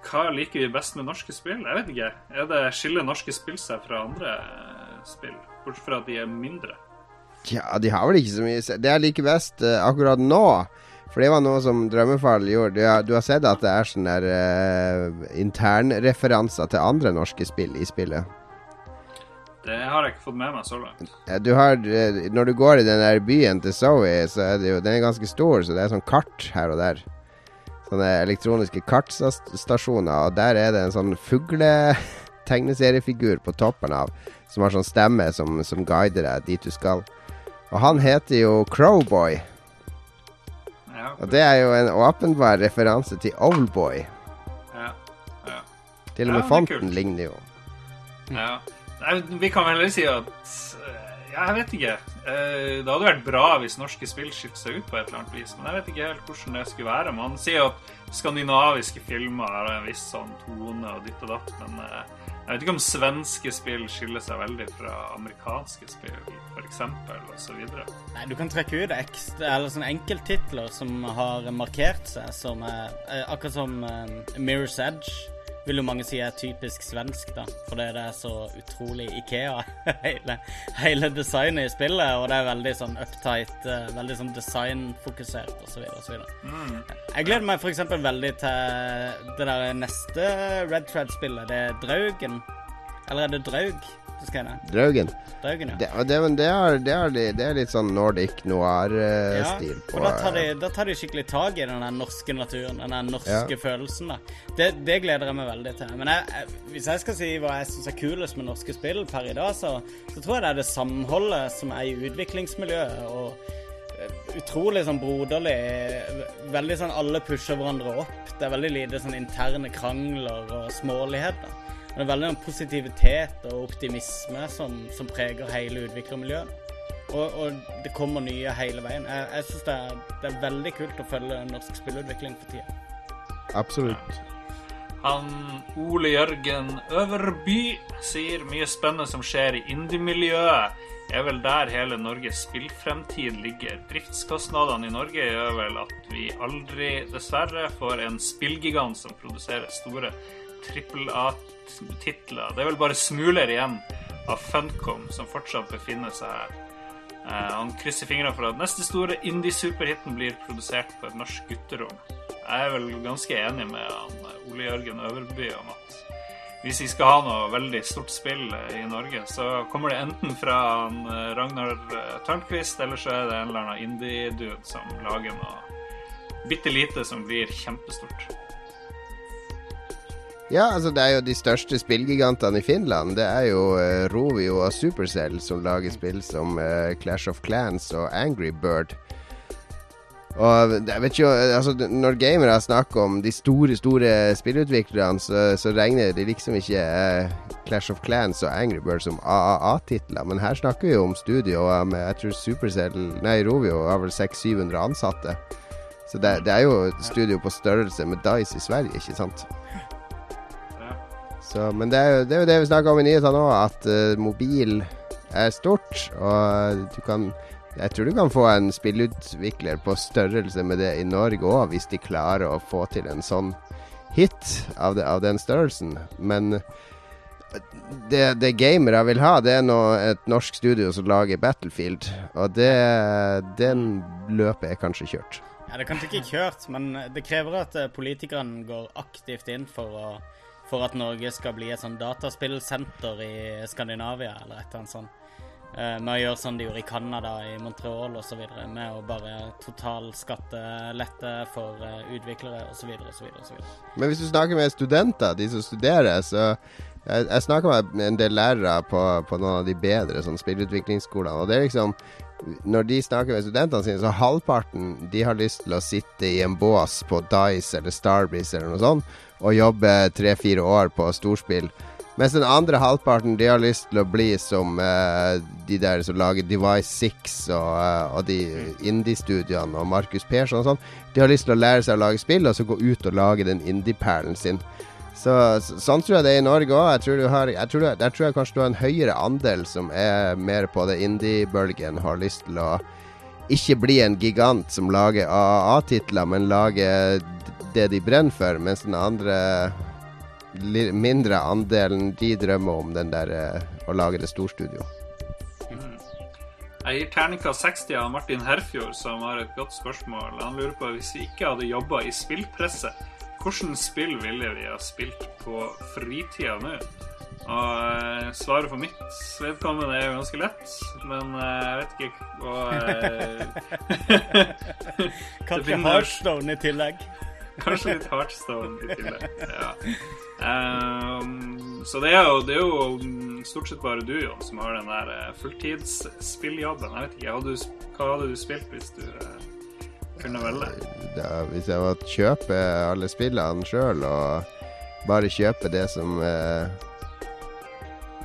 hva liker vi best med norske spill? Jeg vet ikke. Er det Skiller norske spill seg fra andre spill? Bortsett fra at de er mindre. Ja, de har vel ikke så mye Det jeg liker best uh, akkurat nå for det var noe som Drømmefall gjorde. Du har, du har sett at det er sånne uh, internreferanser til andre norske spill i spillet? Det har jeg ikke fått med meg så langt. Du har, eh, når du går i den der byen til Zoe, så er det jo Den er ganske stor, så det er sånn kart her og der. Sånne elektroniske kartstasjoner, og der er det en sånn fugletegneseriefigur på toppen av, som har sånn stemme som, som guider deg dit du skal. Og han heter jo Crowboy. Ja. Og det er jo en åpenbar referanse til Oldboy. Ja. ja. Til og med ja, fonten ligner jo. Ja. Nei, vi kan vel heller si at eh, Ja, jeg vet ikke. Eh, det hadde vært bra hvis norske spill skilte seg ut på et eller annet vis, men jeg vet ikke helt hvordan det skulle være. Man sier at skandinaviske filmer har en viss sånn tone og ditt og datt, men eh, jeg vet ikke om svenske spill skiller seg veldig fra amerikanske spill, f.eks., osv. Nei, du kan trekke ut ekstra, eller sånne enkelttitler som har markert seg, som er, akkurat som Mirror's Edge vil jo mange si er typisk svensk, da. Fordi det er så utrolig Ikea, hele, hele designet i spillet. Og det er veldig sånn uptight, uh, veldig sånn designfokusert osv. osv. Mm. Jeg gleder meg f.eks. veldig til det der neste Red Thread-spillet. Det er Draugen. Eller er det Draug? Draugen. Draugen ja. det, det, det, er, det, er, det, er, litt sånn Nordic noir-stil ja, på da tar, de, da tar, de, skikkelig tak i den norske naturen, den norske ja. følelsen. da det, gleder jeg meg veldig til. Men jeg, jeg, hvis jeg skal si hva jeg syns er kulest med norske spill per i dag, så, så, tror jeg det er det samholdet som er i utviklingsmiljøet. og eh, Utrolig sånn broderlig. Veldig sånn alle pusher hverandre opp. Det er veldig lite sånn interne krangler og småligheter. Men det er veldig en positivitet og optimisme som, som preger hele utviklermiljøet. Og, og, det kommer nye hele veien. Jeg, jeg syns det, det, er veldig kult å følge norsk spillutvikling for tida. Absolutt. Han Ole Jørgen Øverby sier mye spennende som skjer i indie-miljøet. er vel der hele Norges spillfremtid ligger. Driftskostnadene i Norge gjør vel at vi aldri, dessverre, får en spillgigant som produserer store trippel A-titler. Det er vel bare smuler igjen av Funcom som fortsatt befinner seg her. Eh, han krysser fingrene for at neste store indie-superhiten blir produsert på et norsk gutterom. Jeg er vel ganske enig med han, eh, Ole Jørgen Øverby om at hvis vi skal ha noe veldig stort spill i Norge, så kommer det enten fra han Ragnar Tørnquist, eller så er det en eller annen indie-dude som lager noe bitte lite som blir kjempestort. Ja, altså det er jo de største spillgigantene i Finland. Det er jo uh, Rovio og Supercell som lager spill som uh, Clash of Clans og Angry Bird. Og jeg vet ikke, altså Når gamere snakker om de store store spillutviklerne, så, så regner de liksom ikke uh, Clash of Clans og Angry Bird som AAA-titler. Men her snakker vi jo om studio med jeg tror Supercell Nei, Rovio har vel 600-700 ansatte. Så det, det, er jo studio på størrelse med Dice i Sverige, ikke sant? Så, men det er, jo, det er, jo, det vi snakker om i nyhetene nå, at uh, mobil er stort. Og du kan Jeg tror du kan få en spillutvikler på størrelse med det i Norge òg, hvis de klarer å få til en sånn hit av, det, av den størrelsen. Men det, det gamere vil ha, det er nå et norsk studio som lager Battlefield. Og det, den løpet er kanskje kjørt. Ja, Det er kanskje ikke kjørt, men det krever at eh, politikerne går aktivt inn for å for at Norge skal bli et sånn dataspillsenter i Skandinavia, eller et eller annet sånt. Uh, med å gjøre sånn de gjorde i Canada, i Montreal osv. Med å bare totalskattelette for uh, utviklere osv. osv. Men hvis du snakker med studenter, de som studerer, så Jeg, jeg snakker med en del lærere på, på noen av de bedre sånn spillutviklingsskolene, og det er liksom når de snakker med studentene sine, så halvparten de har lyst til å sitte i en bås på Dice eller Starbreeze eller noe sånt og jobbe tre-fire år på storspill. Mens den andre halvparten de har lyst til å bli som uh, de der som lager Device 6 og, uh, og de indie-studiene og Markus Persson og sånn. De har lyst til å lære seg å lage spill og så gå ut og lage den indie-perlen sin. Så, så, Sånn tror jeg det er i Norge òg. Der tror jeg kanskje du har en høyere andel som er mer på det indie-bølgen, har lyst til å ikke bli en gigant som lager AAA-titler, men lager det de brenner for, mens den andre mindre andelen de drømmer om den der uh, å lage det storstudio. Mm. Jeg gir terningkast 60 av Martin Herfjord, som har et godt spørsmål. Han lurer på hvis vi ikke hadde jobba i spillpresse, hvilket spill ville vi ha spilt på fritida nå? Og uh, svaret for mitt vedkommende er jo ganske lett, men uh, jeg vet ikke hva Kanskje Heartstone i tillegg? Kanskje litt Heartstone i tillegg. Ja. Um, så det er, jo, det er, jo, stort sett bare du, Jon, som har den der uh, fulltidsspilljobben. Jeg vet ikke, hadde du, Hva hadde du spilt hvis du uh, kunne velge? Da, hvis jeg måtte kjøpe alle spillene sjøl og bare kjøpe det som uh,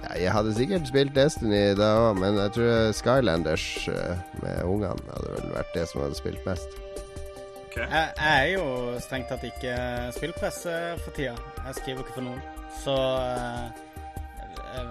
ja, Jeg hadde sikkert spilt Destiny da òg, men jeg tror Skylanders med ungene hadde vel vært det som hadde spilt mest. Okay. Jeg, jeg, er jo strengt tatt ikke spillpresse for tida. Jeg skriver ikke for noen. Så uh,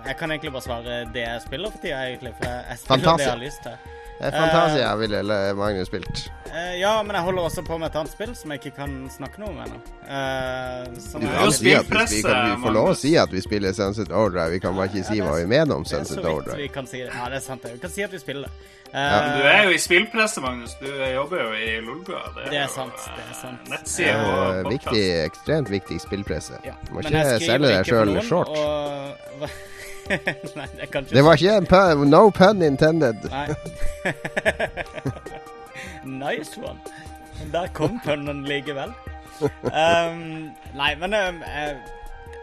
jeg kan egentlig bare svare det jeg spiller for tida, egentlig. For jeg, jeg spiller Fantastisk. det jeg har lyst til. Fantasia uh, ville Magnus spilt. Uh, ja, men jeg holder også på med et annet spill som jeg ikke kan snakke noe om ennå. Uh, du kan si at vi, vi, kan, vi får lov å si at vi spiller Sunset Overdrive. Vi kan bare ikke si hva vi mener om Sunset Overdrive. Vi kan si det. Ja, det er sant. Vi kan si at vi spiller det. Uh, ja. Du er jo i spillpresse, Magnus. Du jobber jo i Lolbua. Det, det, er sant. det er sant. Nettside og uh, viktig, Ekstremt viktig spillpresse. Ja. Må ikke selge deg sjøl short. Og, Nei, det, kan ikke det var ikke en pun, no pun intended. Nei. nice one. Der kom punnen likevel. Um, nei, men um, jeg,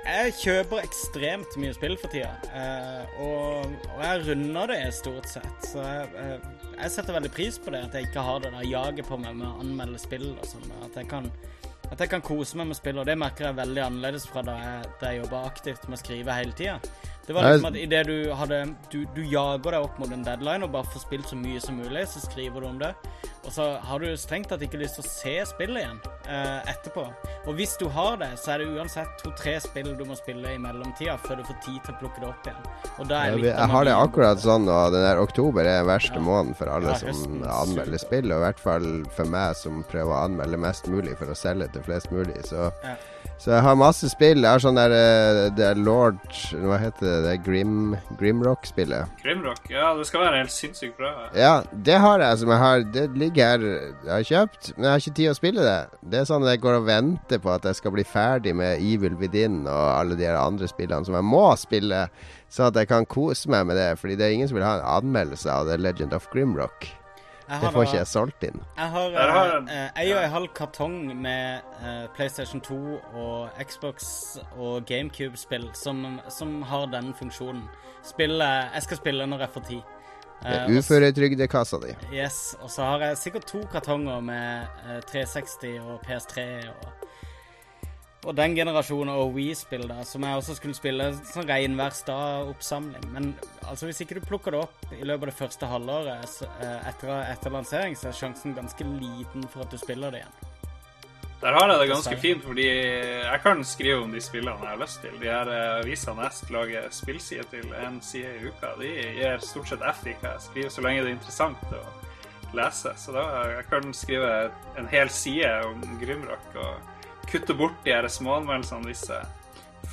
jeg, kjøper ekstremt mye spill for tida. Uh, og, og, jeg runder det stort sett. Så jeg, uh, jeg, setter veldig pris på det, at jeg ikke har det der jaget på meg med å anmelde spill og sånn. At at jeg kan kose meg med spill, og det merker jeg veldig annerledes fra da jeg, da jeg jobba aktivt med å skrive hele tida. Det var liksom at idet du hadde du, du, jager deg opp mot en deadline og bare får spilt så mye som mulig, så skriver du om det. Og så har du strengt tatt ikke lyst til å se spillet igjen eh, etterpå. Og hvis du har det, så er det uansett to-tre spill du må spille i mellomtida før du får tid til å plukke det opp igjen. Og da er jeg, jeg har det akkurat sånn, og den der oktober er den verste ja. måneden for alle ja, som anmelder spill, og i hvert fall for meg som prøver å anmelde mest mulig for å selge til flest mulig. Så ja. Så jeg har masse spill. Jeg har sånn der uh, Det er Lord Hva heter det? Det er Grim, Grimrock-spillet. Grimrock? Ja, det skal være helt sinnssykt bra. Ja, det har jeg som jeg har Det ligger her Jeg har kjøpt, men jeg har ikke tid å spille det. Det er sånn at jeg går og venter på at jeg skal bli ferdig med Evil Within og alle de andre spillene som jeg må spille, så at jeg kan kose meg med det. Fordi det er ingen som vil ha en anmeldelse av The Legend of Grimrock. Det får ikke jeg solgt inn. Jeg har en eh, og en halv kartong med uh, PlayStation 2 og Xbox og GameCube-spill som, som, har den funksjonen. Spille, jeg skal spille når jeg får tid. Uh, det uføretrygdekassa di. Yes. Og så har jeg sikkert to kartonger med uh, 360 og PS3 og og den generasjonen og Wii-spill, da, som jeg også skulle spille sånn rein hver stad-oppsamling. Men altså, hvis ikke du plukker det opp i løpet av det første halvåret så, etter, etter, lansering, så er sjansen ganske liten for at du spiller det igjen. Der har jeg det ganske fint, fordi jeg kan skrive om de spillene jeg har lyst til. De her eh, avisene jeg lager spillside til en side i uka, de gir stort sett F i hva jeg skriver, så lenge det er interessant å lese. Så da jeg kan skrive en hel side om Grimrock. og kutte bort de her småanmeldelsene hvis jeg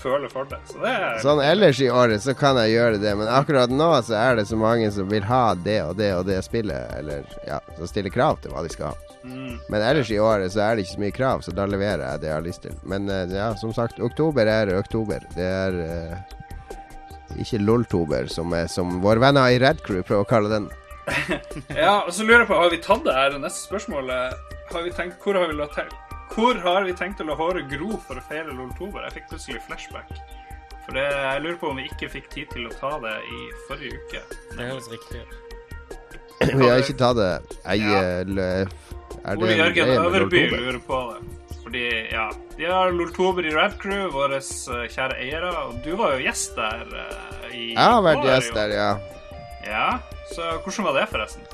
føler for det. Så det er Sånn ellers i året så kan jeg gjøre det, men akkurat nå så er det så mange som vil ha det og det og det spillet, eller ja, som stiller krav til hva de skal ha. Mm. Men ellers i året så er det ikke så mye krav, så da leverer jeg det jeg har lyst til. Men eh, ja, som sagt, oktober er oktober. Det er uh, ikke loltober, som, er, som våre venner i Red Crew prøver å kalle den. ja, og så lurer jeg på, har vi tatt det her? Neste spørsmålet? har vi tenkt, Hvor har vi lagt til? Hvor har vi tenkt å la håret gro for å feire loltober? Jeg fikk plutselig flashback. For det, jeg lurer på om vi ikke fikk tid til å ta det i forrige uke. Det høres riktig ut. Vi har ikke tatt det. Jeg ja. Er det Ole Jørgen Øverby lurer på det. Fordi, ja De har Loltober i Rad Crew, våre eh, kjære eiere. Og du var jo gjest der uh, i Jeg har vært gjest der, ja. Ja, Så hvordan var det, forresten?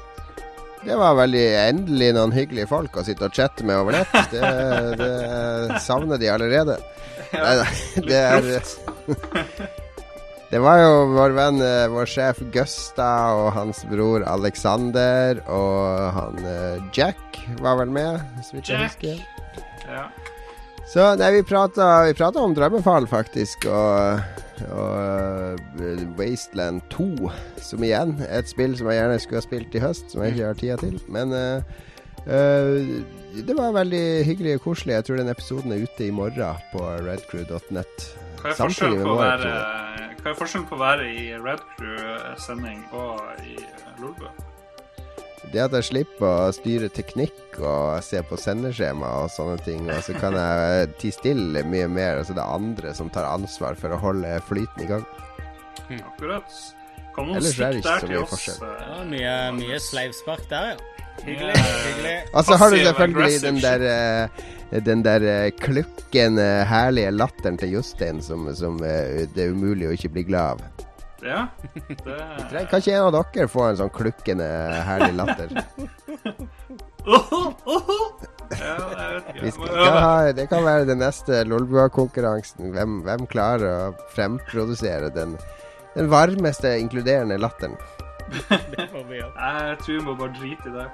Det var veldig endelig noen hyggelige folk å sitte og chatte med over nett. Det, det savner de allerede. Nei da, det er Det var jo vår venn, eh, vår sjef Gusta og hans bror Alexander og han eh, Jack var vel med, så vidt jeg husker. Ja. Så nei, vi prata, om Drømmefall, faktisk, og, og uh, Wasteland 2, som igjen er et spill som jeg gjerne skulle ha spilt i høst, som jeg ikke har tida til. Men uh, uh, det var veldig hyggelig og koselig. Jeg tror den episoden er ute i morgen på redcrew.net. Hva er forskjellen på, være, hva er forskjellen på å være i Redcrew-sending og i Lolbø? Det at jeg slipper å styre teknikk og se på sendeskjema og sånne ting, og så kan jeg tie stille mye mer. Altså det er andre som tar ansvar for å holde flyten i gang. Mm. Akkurat. Kom noen stikk der til oss. Ja, mye, mye sleivspark der, ja. Hyggelig. hyggelig. Og så har du selvfølgelig den der, uh, den der klukken herlige latteren til Jostein som, som det er umulig å ikke bli glad av. Ja, det Kan ikke en av dere få en sånn klukkende, herlig latter? ja, jeg vet ikke. Skal ha, det kan være den neste Lolbua-konkurransen. Hvem, hvem, klarer å fremprodusere den, den varmeste, inkluderende latteren? det får vi gjøre. Jeg tror vi må bare drite i det.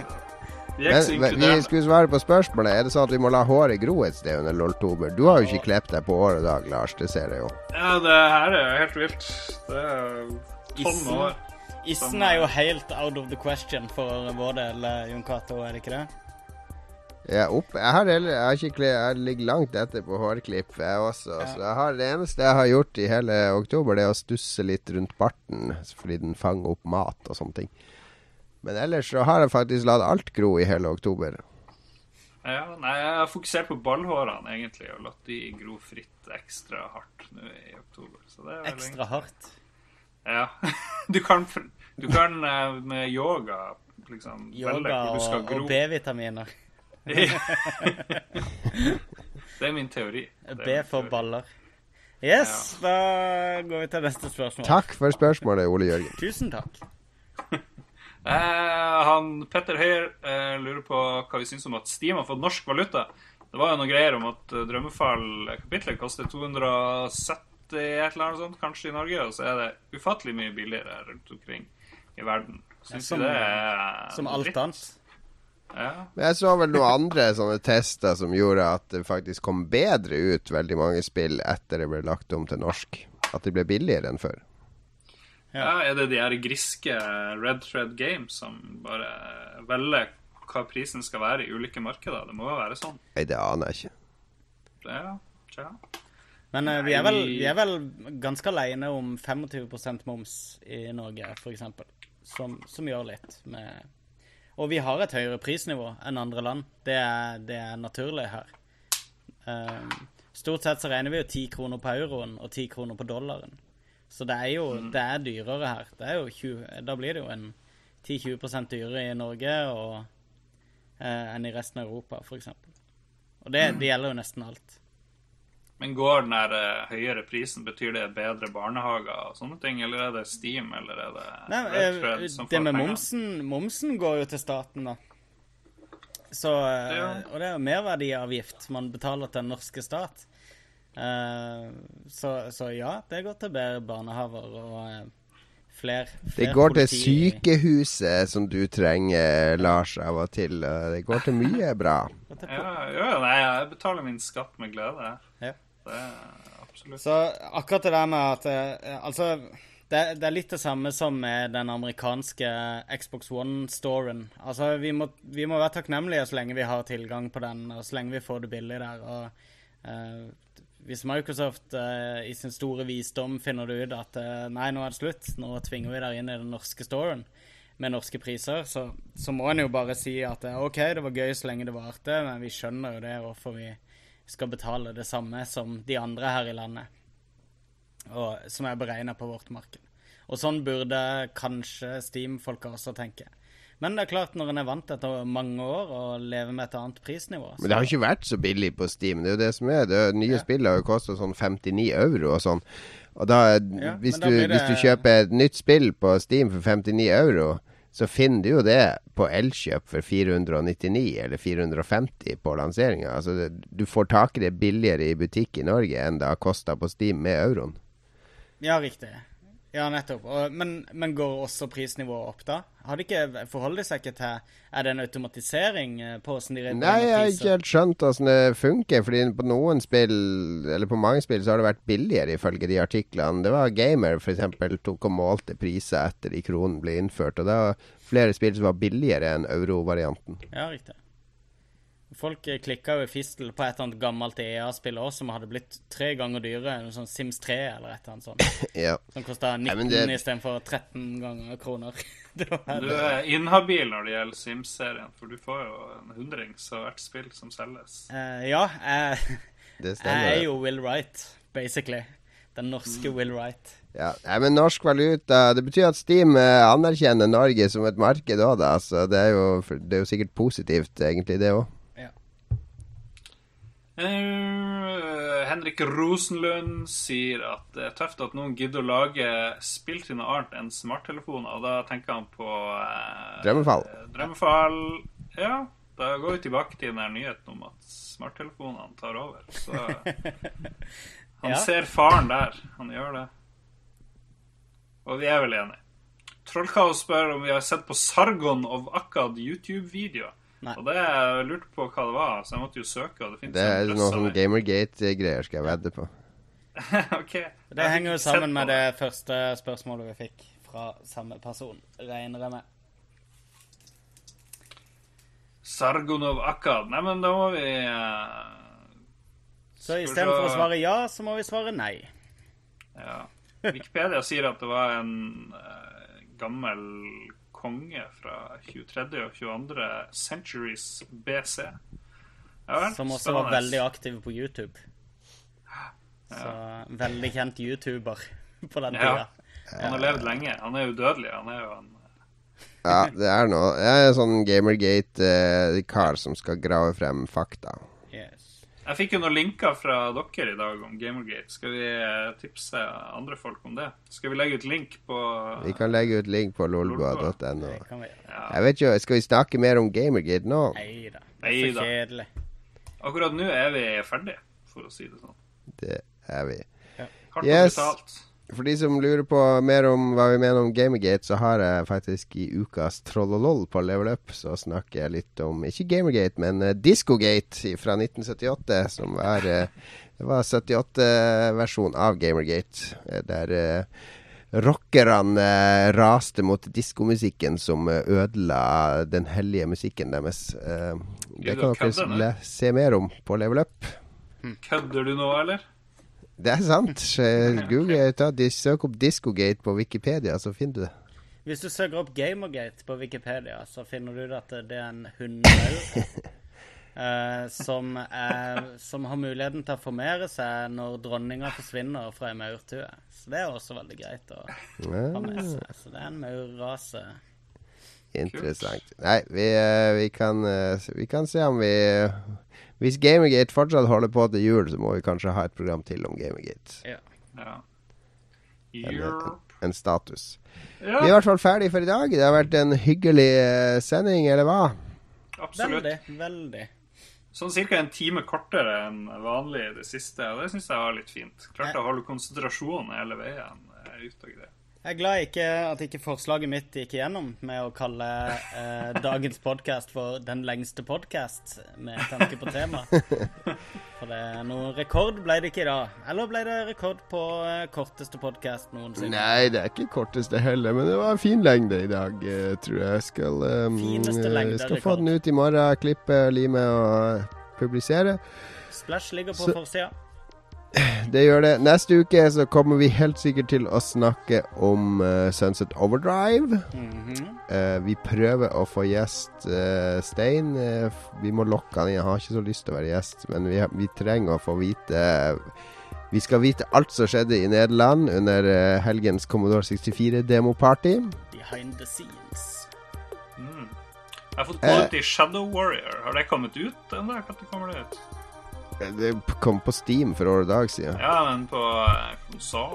Men, vi skulle svare på spørsmålet. Er det sånn at vi må la håret gro et sted under loltober? Du har jo ikke klept deg på året i dag, Lars. Det ser jeg jo. Ja, det her er helt vilt. Det er tonn år. Issen er jo helt out of the question for vår del, Jon Cato, er det ikke det? Jeg, opp. Jeg, har, jeg, har ikke, jeg ligger langt etter på hårklipp, jeg også. Ja. Så jeg har, det eneste jeg har gjort i hele oktober, det er å stusse litt rundt barten, fordi den fanger opp mat og sånne ting. Men ellers så har jeg faktisk latt alt gro i hele oktober. Ja, nei, jeg har fokusert på ballhårene egentlig, og latt de gro fritt ekstra hardt nå i oktober. ekstra hardt? Ja. Du kan, du kan eh, med yoga liksom Yoga og, og B-vitaminer. det er min teori. B for baller. Yes, ja. da går vi til neste spørsmål. Takk for spørsmålet, Ole Jørgen. Tusen takk. Eh, han Petter Høyer eh, lurer på hva vi syns om at Steam har fått norsk valuta. Det var jo noen greier om at uh, Drømmefall-kapitlet koster 270 et eller annet sånt, kanskje i Norge, og så er det ufattelig mye billigere rundt omkring i verden. Syns ja, det er Som alt annet. Ja. Men jeg så vel noen andre sånne tester som gjorde at det faktisk kom bedre ut veldig mange spill etter det ble lagt om til norsk. At det ble billigere enn før. Ja, Er det de her griske Red Thread Games som bare velger hva prisen skal være i ulike markeder? Det må jo være sånn. Nei, det aner jeg ikke. Ja, tja. Men uh, vi, er vel, vi, er vel, ganske alene om 25 moms i Norge, f.eks. Som, som gjør litt med Og vi har et høyere prisnivå enn andre land. Det er, det er naturlig her. Uh, stort sett så regner vi jo 10 kroner på euroen og 10 kroner på dollaren. Så det er jo mm. det er dyrere her. Det er jo 20, da blir det jo en 10-20% dyrere i Norge og, eh, enn i resten av Europa, f.eks. Og det, det, gjelder jo nesten alt. Men går den der eh, høyere prisen, betyr det bedre barnehager og sånne ting? Eller er det Steam, eller er det Nei, Redfred eh, som får Det med momsen, momsen går jo til staten, da. Så, ja. Og det er jo merverdiavgift man betaler til den norske stat. Uh, så, så, ja, det går til bedre barnehaver og uh, flere, Det går politi. til sykehuset som du trenger, Lars, av og til. Det går til mye bra. ja, ja, nei, jeg betaler min skatt med glede. Ja. Det er absolutt. Så akkurat det der med at uh, Altså, det, det, er litt det samme som med den amerikanske Xbox One-storen. Altså, vi må, vi må, være takknemlige så lenge vi har tilgang på den, og så lenge vi får det billig der. og hvis Microsoft uh, i sin store visdom finner det ut at uh, nei, nå er det slutt, nå tvinger vi dere inn i den norske storen med norske priser, så, så må en jo bare si at uh, OK, det var gøy så lenge det varte, men vi skjønner jo det hvorfor vi skal betale det samme som de andre her i landet, og, som er beregna på vårt marked. Og sånn burde kanskje Steam-folka også tenke. Men det er klart, når en er vant etter mange år å leve med et annet prisnivå så... Men det har ikke vært så billig på Steam. Det er jo det som er. Det nye ja. spillet har jo kosta sånn 59 euro og sånn. Og da, ja, hvis, du, det... hvis, du, kjøper et nytt spill på Steam for 59 euro, så finner du jo det på Elkjøp for 499 eller 450 på lanseringa. Altså, du får tak i det billigere i butikk i Norge enn det har kosta på Steam med euroen. Ja, riktig. Ja, nettopp. Og, men, men, går også prisnivået opp, da? Har de ikke forholdt seg ikke til Er det en automatisering eh, på hvordan de Nei, jeg har ikke helt skjønt hvordan det funker. Fordi på noen spill, eller på mange spill, så har det vært billigere, ifølge de artiklene. Det var Gamer, f.eks., tok og målte priser etter de kronene ble innført. Og det var flere spill som var billigere enn euro-varianten. Ja, riktig. Folk klikka jo i fistel på et eller annet gammelt EA-spill òg som hadde blitt tre ganger dyrere enn sånn Sims 3 eller et eller annet sånt. ja. Som kosta 19 ja, det... istedenfor 13 ganger kroner. du er inhabil når det gjelder Sims-serien, for du får jo en hundrings av hvert spill som selges. Uh, ja, jeg, jeg er jo Will Wright, basically. Den norske mm. Will Wright. Ja, Nei, men norsk valuta Det betyr at Steam eh, anerkjenner Norge som et marked òg, da. Så det er, jo, det er jo sikkert positivt, egentlig, det òg. Uh, Henrik Rosenlund sier at det er tøft at noen gidder å lage spill til noe annet enn smarttelefoner. Og da tenker han på uh, Drømmefall. Drømmefall. Ja, da går vi tilbake til den nyheten om at smarttelefonene tar over. Så han ja. ser faren der. Han gjør det. Og vi er vel enige. Trollkaos spør om vi har sett på Sargon of Akkad YouTube-videoer. Nei. Og det jeg lurte på hva det var, så jeg måtte jo søke. Og det, det er noe sånn Gamergate-greier skal jeg vedde på. ok. Det henger jo sammen med det første spørsmålet vi fikk fra samme person, regner jeg med. Sargonov Akkad. Nei, men da må vi uh, Så istedenfor å svare ja, så må vi svare nei. Ja. Wikipedia sier at det var en uh, gammel konge fra 23. og 22. centuries BC. Ja, Som også var veldig aktiv på YouTube. Så ja. veldig kjent YouTuber på den tida. Ja. Han har levd lenge. Han er udødelig. Han er jo en Ja, det er noe Jeg er sånn Gamergate-kar eh, som skal grave frem fakta. Jeg fikk jo noen linker fra dere i dag om Gamergate. Skal vi eh, tipse andre folk om det? Skal vi legge ut link på Vi kan legge ut link på lolbua.no. Jeg vet ikke, Skal vi snakke mer om Gamergate nå? Nei da. Så kjedelig. Akkurat nå er vi ferdige, for å si det sånn. Det er vi. Ja. Hardt yes. betalt. For de som lurer på mer om hva vi mener om Gamergate, så har jeg faktisk i ukas Trollolol på Level Up, så snakker jeg litt om ikke Gamergate, men uh, Discogate fra 1978, som var uh, Det var 78-versjon av Gamergate, uh, der uh, rockerne raste mot diskomusikken som ødela den hellige musikken deres. det kan dere se mer om på Level Up. Kødder du nå, eller? Det er sant. Google, ta, Søk opp Discogate på Wikipedia, så finner du det. Hvis du søker opp Gamergate på Wikipedia, så finner du at det er en hundemaur uh, som, som, har muligheten til å formere seg når dronninga forsvinner fra ei maurtue. Så det er også veldig greit å ha med seg. Så det er en maurrase. Interessant. Nei, vi, eh, vi, kan, eh, vi kan se om vi hvis Gamergate fortsatt holder på til jul, så må vi kanskje ha et program til om Gamergate. Ja. ja. En, en, status. Ja. Vi er i hvert fall ferdig for i dag. Det har vært en hyggelig uh, sending, eller hva? Absolutt. Veldig. veldig. Sånn ca. en time kortere enn vanlig i det siste. Og det syns jeg var litt fint. Klarte å holde konsentrasjonen hele veien. Ut og greit. Jeg er glad ikke at ikke forslaget mitt gikk igjennom med å kalle eh, dagens podkast for 'den lengste podkast', med tanke på tema. For det, er noe rekord ble det ikke i dag. Eller ble det rekord på eh, korteste podkast noensinne? Nei, det er ikke korteste heller, men det var en fin lengde i dag, eh, tror jeg. Skal, um, lengde skal få den ut i morgen, klippe, lime og publisere. Splash ligger på forsida. Det gjør det. Neste uke så kommer vi helt sikkert til å snakke om uh, Sunset Overdrive. Mm -hmm. uh, vi prøver å få gjest uh, Stein. vi må lokke han inn. Jeg har ikke så lyst til å være gjest, men vi, vi trenger å få vite Vi skal vite alt som skjedde i Nederland under helgens Commodore 64-demoparty. Behind the scenes. Mm. Jeg har fått Quality Shadow Warrior. Har det kommet ut? Når kommer det ut? Det kom på Steam for året dag siden. Ja, men på uh, konsoll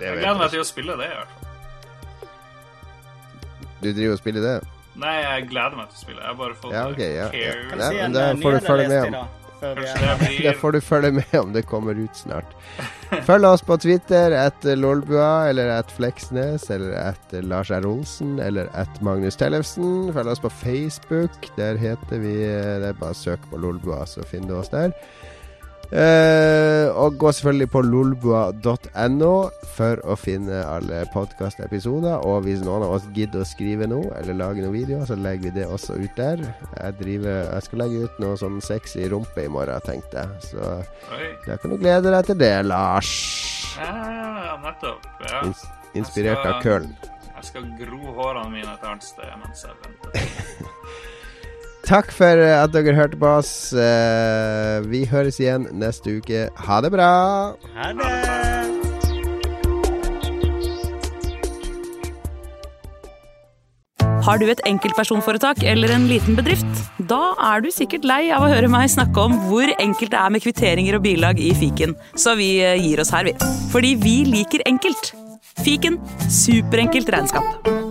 Jeg gleder meg til å spille det, i hvert fall. Du driver og spiller det? Nei, jeg gleder meg til å spille. Jeg har bare fått ja, okay, ja, ja. Kan jeg si en uh, nyhet jeg leste i dag? det, får du følge med om det kommer ut snart. Følg oss på Twitter at Lolbua eller at Fleksnes eller at Lars R. Olsen eller at Magnus Tellefsen. Følg oss på Facebook. Der heter vi Det er bare å søke på Lolbua, så finner du oss der. Uh, og gå selvfølgelig på lolbua.no for å finne alle podkastepisoder. Og hvis noen av oss gidder å skrive noe eller lage noen videoer, så legger vi det også ut der. Jeg, driver, jeg skal legge ut noe sånn sexy rumpe i morgen, tenkte jeg. Så Oi. da kan du glede deg til det, Lars. Ja, nettopp. Ja. Ins inspirert skal, av Køln. Jeg skal gro hårene mine et annet sted mens jeg venter. Takk for at dere hørte på oss. Eh, vi høres igjen neste uke. Ha det bra. Ha det. Har du et enkeltpersonforetak eller en liten bedrift? Da er du sikkert lei av å høre meg snakke om hvor enkelt det er med kvitteringer og bilag i fiken, så vi eh, gir oss her, vi. Fordi vi liker enkelt. Fiken superenkelt regnskap.